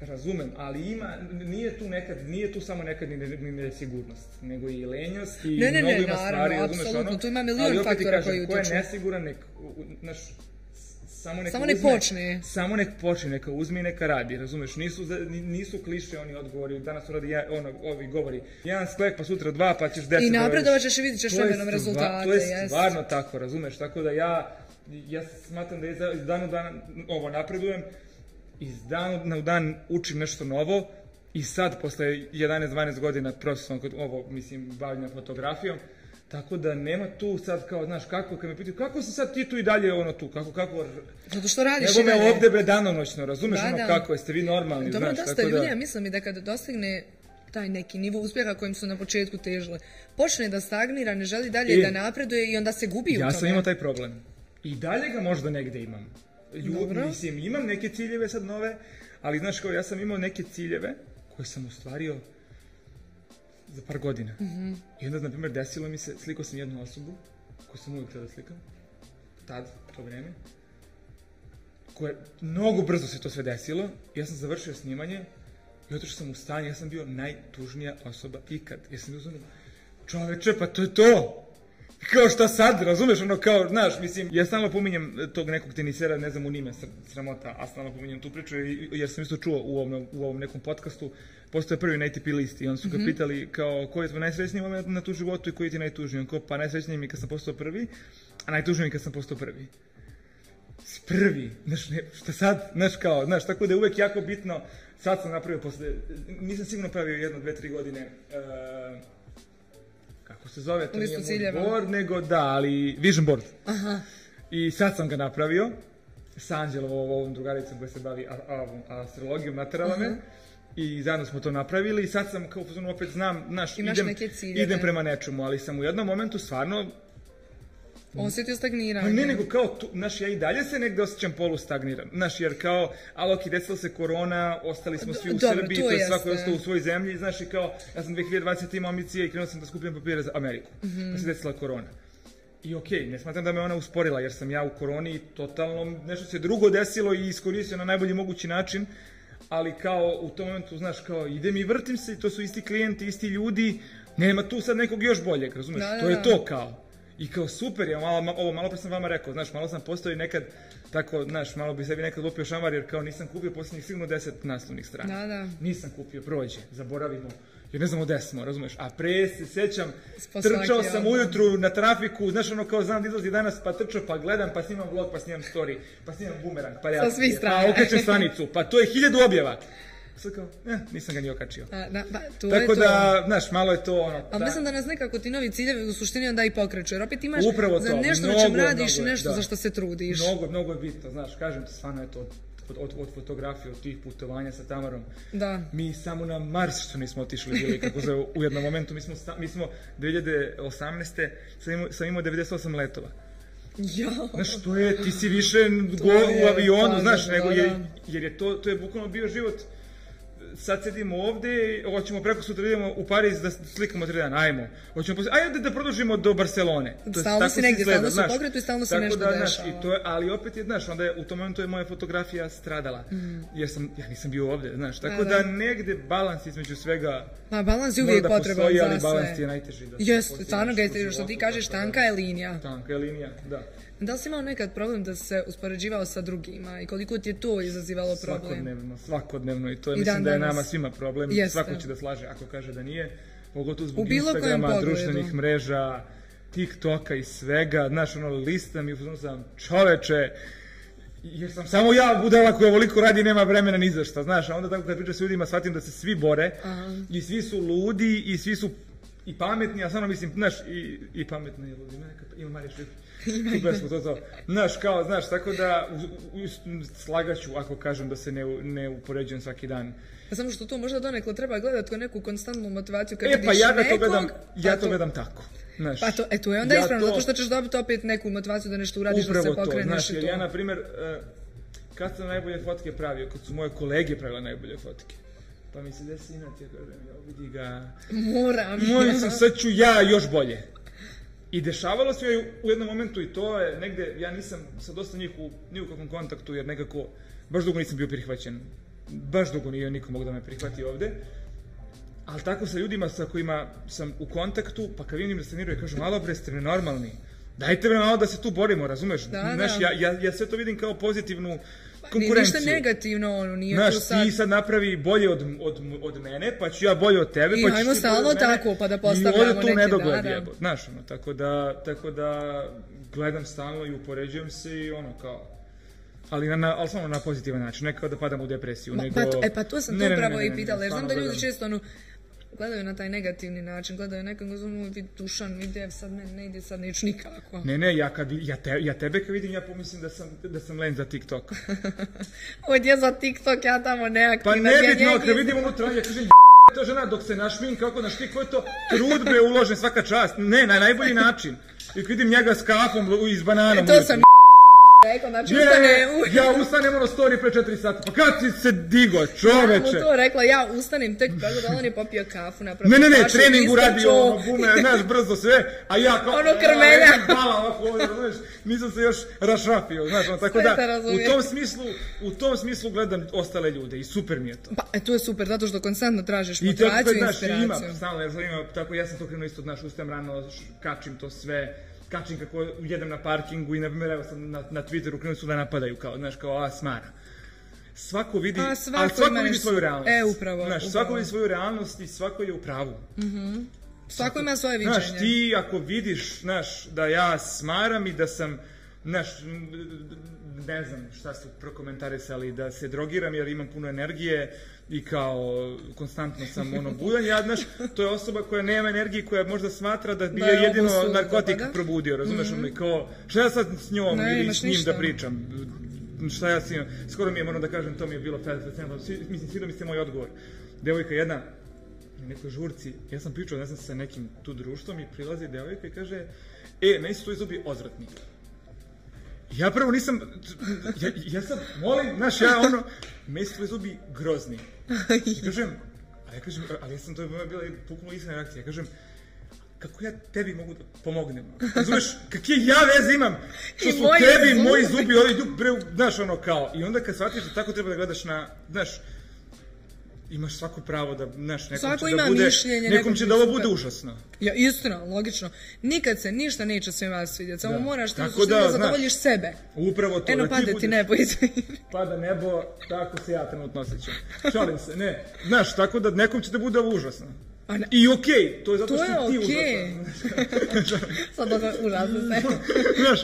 Razumem, ali ima, nije tu nekad, nije tu samo nekad ni, ni nesigurnost, nego i lenjost i ne, ne, mnogo ne, ima stvari, razumeš ono. tu ima milion faktora koji. Ali opet ti kažem, ko je nesiguran, nek, znaš, samo neka samo nek uzme, počne. Samo nek počne, neka uzme i neka radi, razumeš? Nisu, nisu kliše oni odgovori, danas uradi ja, ono, ovi govori, jedan sklek pa sutra dva pa ćeš deset. I napredovat ćeš i vidit ćeš vremenom rezultate. To je stvarno jest. tako, razumeš? Tako da ja, ja smatram da iz dana u dan ovo napredujem, iz dana u dan učim nešto novo i sad, posle 11-12 godina profesionalno, ovo, mislim, bavljena fotografijom, Tako da nema tu sad kao, znaš, kako, kad me pitaju, kako se sad ti tu i dalje ono tu, kako, kako... Zato što radiš Nego me ovde bre danonoćno, razumeš da, ono da. kako, jeste vi normalni, Dobro, znaš, dosta ljudi, da... ja mislim i da kada dostigne taj neki nivo uspjeha kojim su na početku težile, počne da stagnira, ne želi dalje I, da napreduje i onda se gubi ja u tome. Ja sam imao taj problem. I dalje ga možda negde imam. Ljud, mislim, imam neke ciljeve sad nove, ali znaš kao, ja sam imao neke ciljeve koje sam ostvario za par godina. Mm -hmm. I onda, na primjer, desilo mi se, slikao sam jednu osobu, koju sam uvijek htio da slikam, tad, to vreme, koje, mnogo brzo se to sve desilo, ja sam završio snimanje i otišao sam u stanje, ja sam bio najtužnija osoba ikad. Ja sam bio čoveče, pa to je to! Kao šta sad, razumeš, ono kao, znaš, mislim, ja stalno pominjem tog nekog tenisera, ne znam u nime, sramota, a stalno pominjem tu priču, jer sam isto čuo u ovom, u ovom nekom podcastu, postoje prvi na ATP listi i on su ga mm -hmm. pitali kao koji je tvoj najsrećniji moment na tu životu i koji ti je najtužniji. On kao pa najsrećniji mi kad sam postao prvi, a najtužniji mi kad sam postao prvi. Prvi, znaš, ne, šta sad, znaš kao, znaš, tako da je uvek jako bitno, sad sam napravio posle, nisam sigurno pravio jedno, dve, tri godine, uh, kako se zove, to Listu nije board, nego da, ali vision board. Aha. I sad sam ga napravio sa Anđelovom, ovom drugaricom koja se bavi astrologijom, naterala me. I zajedno smo to napravili i sad sam kao opet znam, naš, idem, idem prema nečemu, ali sam u jednom momentu stvarno Osjetio stagniranje. Pa ne, nego kao, tu, znaš, ja i dalje se negde osjećam polu stagniran. Znaš, jer kao, ali ok, desila se korona, ostali smo svi u Dobro, Srbiji, to je svako ostao u svojoj zemlji, znaš, i kao, ja sam 2020. imao ambicije i krenuo sam da skupljam papire za Ameriku. Mm -hmm. Pa se desila korona. I ok, ne smatram da me ona usporila, jer sam ja u koroni totalno, nešto se drugo desilo i iskoristio na najbolji mogući način, ali kao u tom momentu, znaš, kao idem i vrtim se, to su isti klijenti, isti ljudi, nema tu sad nekog još boljeg, razumeš? Da, da, to je da. to kao. I kao super je, malo, ovo malo pre sam vama rekao, znaš, malo sam postoji nekad, tako, znaš, malo bi sebi nekad lupio šamar, jer kao nisam kupio posljednjih sigurno deset naslovnih strana. Da, da. Nisam kupio, prođe, zaboravimo, jer ne znamo gde smo, razumeš? A pre se sećam, trčao sam ujutru na trafiku, znaš, ono kao znam da izlazi danas, pa trčao, pa gledam, pa snimam vlog, pa snimam story, pa snimam bumerang, pa ja, Sa svih strana. pa okrećem stanicu, pa to je hiljadu objava. Sad kao, eh, nisam ga ni okačio. A, da, to Tako je da, to. znaš, malo je to ono... A da. mislim da nas nekako ti novi ciljevi u suštini onda i pokreću, jer opet imaš Upravo za nešto mnogo, na čem radiš i nešto da. za što se trudiš. Mnogo, mnogo je bitno, znaš, kažem ti, stvarno je to od, od, od fotografije, od tih putovanja sa Tamarom. Da. Mi samo na Mars što nismo otišli bili, kako za, u jednom momentu, mi smo, mi smo 2018. sam imao, sam imao 98 letova. Ja. Znaš, to je, ti si više go u avionu, znaš, nego da, je, da. jer je to, to je bukvalno bio život sad sedimo ovde, hoćemo preko sutra idemo u Pariz da slikamo tri dana, ajmo. Hoćemo posle, ajde da produžimo do Barcelone. To stalno si negdje, stalno si pokretu i stalno se nešto da, dešava. i to je, ali opet je, znaš, onda je, u tom momentu je moja fotografija stradala. Mm. Jer sam, ja nisam bio ovde, znaš, tako da, da, negde balans između svega Ma, balans je uvijek potreban postoji, za ali balans je najteži. Da Jeste, stvarno ga je, što ti kažeš, tanka je linija. Tanka je linija, da. Da li si imao nekad problem da se uspoređivao sa drugima i koliko ti je to izazivalo problem? Svakodnevno, svakodnevno i to je, I mislim da je nama svima problem. Jeste. Svako će da slaže ako kaže da nije, pogotovo zbog Instagrama, društvenih mreža, TikToka i svega, znaš, ono, listam i uzmano sam, čoveče, jer sam samo ja budala koja ovoliko radi nema vremena ni za šta, znaš, a onda tako kad pričam s ljudima shvatim da se svi bore Aha. i svi su ludi i svi su i pametni, a samo mislim, znaš, i, i pametni je ludi, ima Marija Šrifić, Super smo to to. Znaš, kao, znaš, tako da slagaću ako kažem da se ne, ne upoređujem svaki dan. A samo što to možda donekle treba gledati kao neku konstantnu motivaciju kad e, pa ja ga to gledam, ja pa to gledam tako. Znaš, pa to, e, to je onda ja ispravno, to... zato što ćeš dobiti opet neku motivaciju da nešto uradiš, da se pokreneš. To, znaš, ja, na primjer, uh, kad sam najbolje fotke pravio, kad su moje kolege pravile najbolje fotke, pa mi se desi inat, ja kažem, ja vidi ga... Moram. Moram sam, sad ću ja još bolje. I dešavalo se u jednom momentu i to je negde, ja nisam sa dosta njih u ni u kakvom kontaktu, jer nekako, baš dugo nisam bio prihvaćen. Baš dugo nije niko mogu da me prihvati ovde. Ali tako sa ljudima sa kojima sam u kontaktu, pa kad vidim da treniraju, kažu, malo bre, ste normalni. Dajte me malo da se tu borimo, razumeš? Da, Znaš, da. Ja, ja, ja sve to vidim kao pozitivnu konkurenciju. Ništa negativno, ono, nije Znaš, to sad... ti sad napravi bolje od, od, od mene, pa ću ja bolje od tebe, I pa ćeš od mene. tako, pa da postavljamo I tu nedogled, da. Znaš, ono, tako da, tako da gledam stalno i upoređujem se i ono, kao, ali na, na, ali samo na pozitivan način, ne kao da padam u depresiju, Ma, nego... Pa, to, e, pa to sam ne, to upravo i pitala, jer znam da ljudi često, ono, gledaju na taj negativni način, gledaju nekog uzmano vidi dušan, ide sad ne, ne ide sad neću nikako. Ne, ne, ja, kad, ja, te, ja tebe kad vidim, ja pomislim da sam, da sam len za TikTok. Od je za TikTok, ja tamo neaktivna. Pa ne bitno, kad vidim unutra, ja kažem, to žena dok se našmin, kako naš ti, ko je to trudbe uložen svaka čast. Ne, na najbolji način. I vidim njega s kafom iz bananom. E, to sam rekao, znači ustane... U... ja ustanem ono story pre 4 sata, pa kad si se digo, čoveče? Ja mu to rekla, ja ustanem tek kako da on je popio kafu, napravio Ne, ne, ne, trening uradio, ono, bume, znaš, brzo sve, a ja kao... Ono krmelja. Ja, bala ovako ovdje, znaš, nisam se još rašrafio, znaš, ono, tako da, u tom smislu, u tom smislu gledam ostale ljude i super mi je to. Pa, e, to je super, zato što konstantno tražiš motivaciju i inspiraciju. I tako, znaš, ima, stalno, ja ima, tako, ja sam to krenuo isto, znaš, ustajem rano, kačim to sve, kačim kako jedem na parkingu i na primjer evo sam na, na Twitteru krenuli su da napadaju kao, znaš, kao a smara. Svako vidi, a, svako, ali svako vidi svoju realnost. E, upravo. Znaš, upravo. svako vidi svoju realnost i svako je u pravu. Mhm. Svako ima svoje viđenje. Znaš, ti ako vidiš, znaš, da ja smaram i da sam, znaš, ne znam šta ste prokomentarisali, da se drogiram jer imam puno energije, i kao konstantno sam ono budan, ja, znaš, to je osoba koja nema energije, koja možda smatra da bi je jedino narkotik probudio, razumeš, mm -hmm. kao, šta ja sad s njom ne, ili s njim da pričam, šta ja s njim, skoro mi je, moram da kažem, to mi je bilo fascinantno, mislim, svi da mi ste moj odgovor. Devojka jedna, u nekoj žurci, ja sam pričao, ne znam, sa nekim tu društvom i prilazi devojka i kaže, e, meni su to izubi odvratni. Ja prvo nisam, ja, ja sad molim, znaš, ja ono, meni su tvoji zubi grozni. I kažem, a ja kažem, ali ja sam to je bila puknulo istina reakcija, ja kažem, kako ja tebi mogu da pomognem? Razumeš, kakve ja veze imam? Što su tebi zubi. moji zubi, ovi bre, znaš, ono kao. I onda kad shvatiš da tako treba da gledaš na, znaš, imaš svako pravo da, znaš, nekom Svako će da bude, mišljenje, nekom će da ovo bude užasno. Ja, istina, logično. Nikad se ništa neće svima svidjeti, samo da. moraš ti tako da, da zadovoljiš sebe. Upravo to. Eno, da pada ti, ti nebo Pada nebo, tako se ja trenutno osjećam. Šalim se, ne. Znaš, tako da nekom će da bude ovo užasno. A ne. I okej, okay, to je zato to što je ti okay. užasan. sad ovo užasno se. Znaš,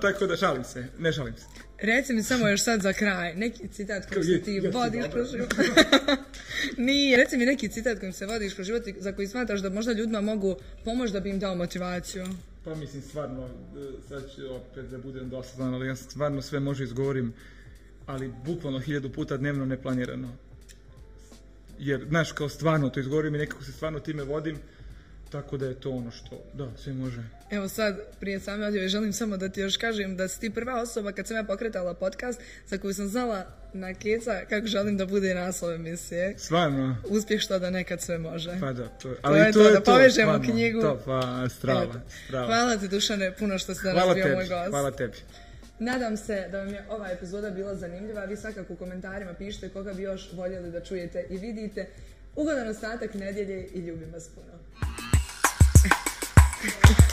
tako da šalim se, ne šalim se. Reci mi samo još sad za kraj, neki citat koji se ti vodiš kroz život. Nije, reci mi neki citat kojim se vodiš kroz život za koji smatraš da možda ljudima mogu pomoći da bi im dao motivaciju. Pa mislim, stvarno, sad ću opet da budem dosadan, ali ja stvarno sve može izgovorim, ali bukvalno hiljadu puta dnevno neplanirano. Jer, znaš, kao stvarno to izgovorim i nekako se stvarno time vodim, tako da je to ono što, da, sve može. Evo sad, prije same odjeve, želim samo da ti još kažem da si ti prva osoba kad sam ja pokretala podcast za koju sam znala na keca kako želim da bude naslov emisije. Stvarno? Uspjeh što da nekad sve može. Pa da, to je. Ali to, je to, to da povežemo stvarno, knjigu. To, pa, strava, strava. Hvala ti Dušane puno što si danas bio moj gost. Hvala tebi. Nadam se da vam je ova epizoda bila zanimljiva. Vi svakako u komentarima pišite koga bi još voljeli da čujete i vidite. Ugodan ostatak nedjelje i ljubim vas puno. Thank you.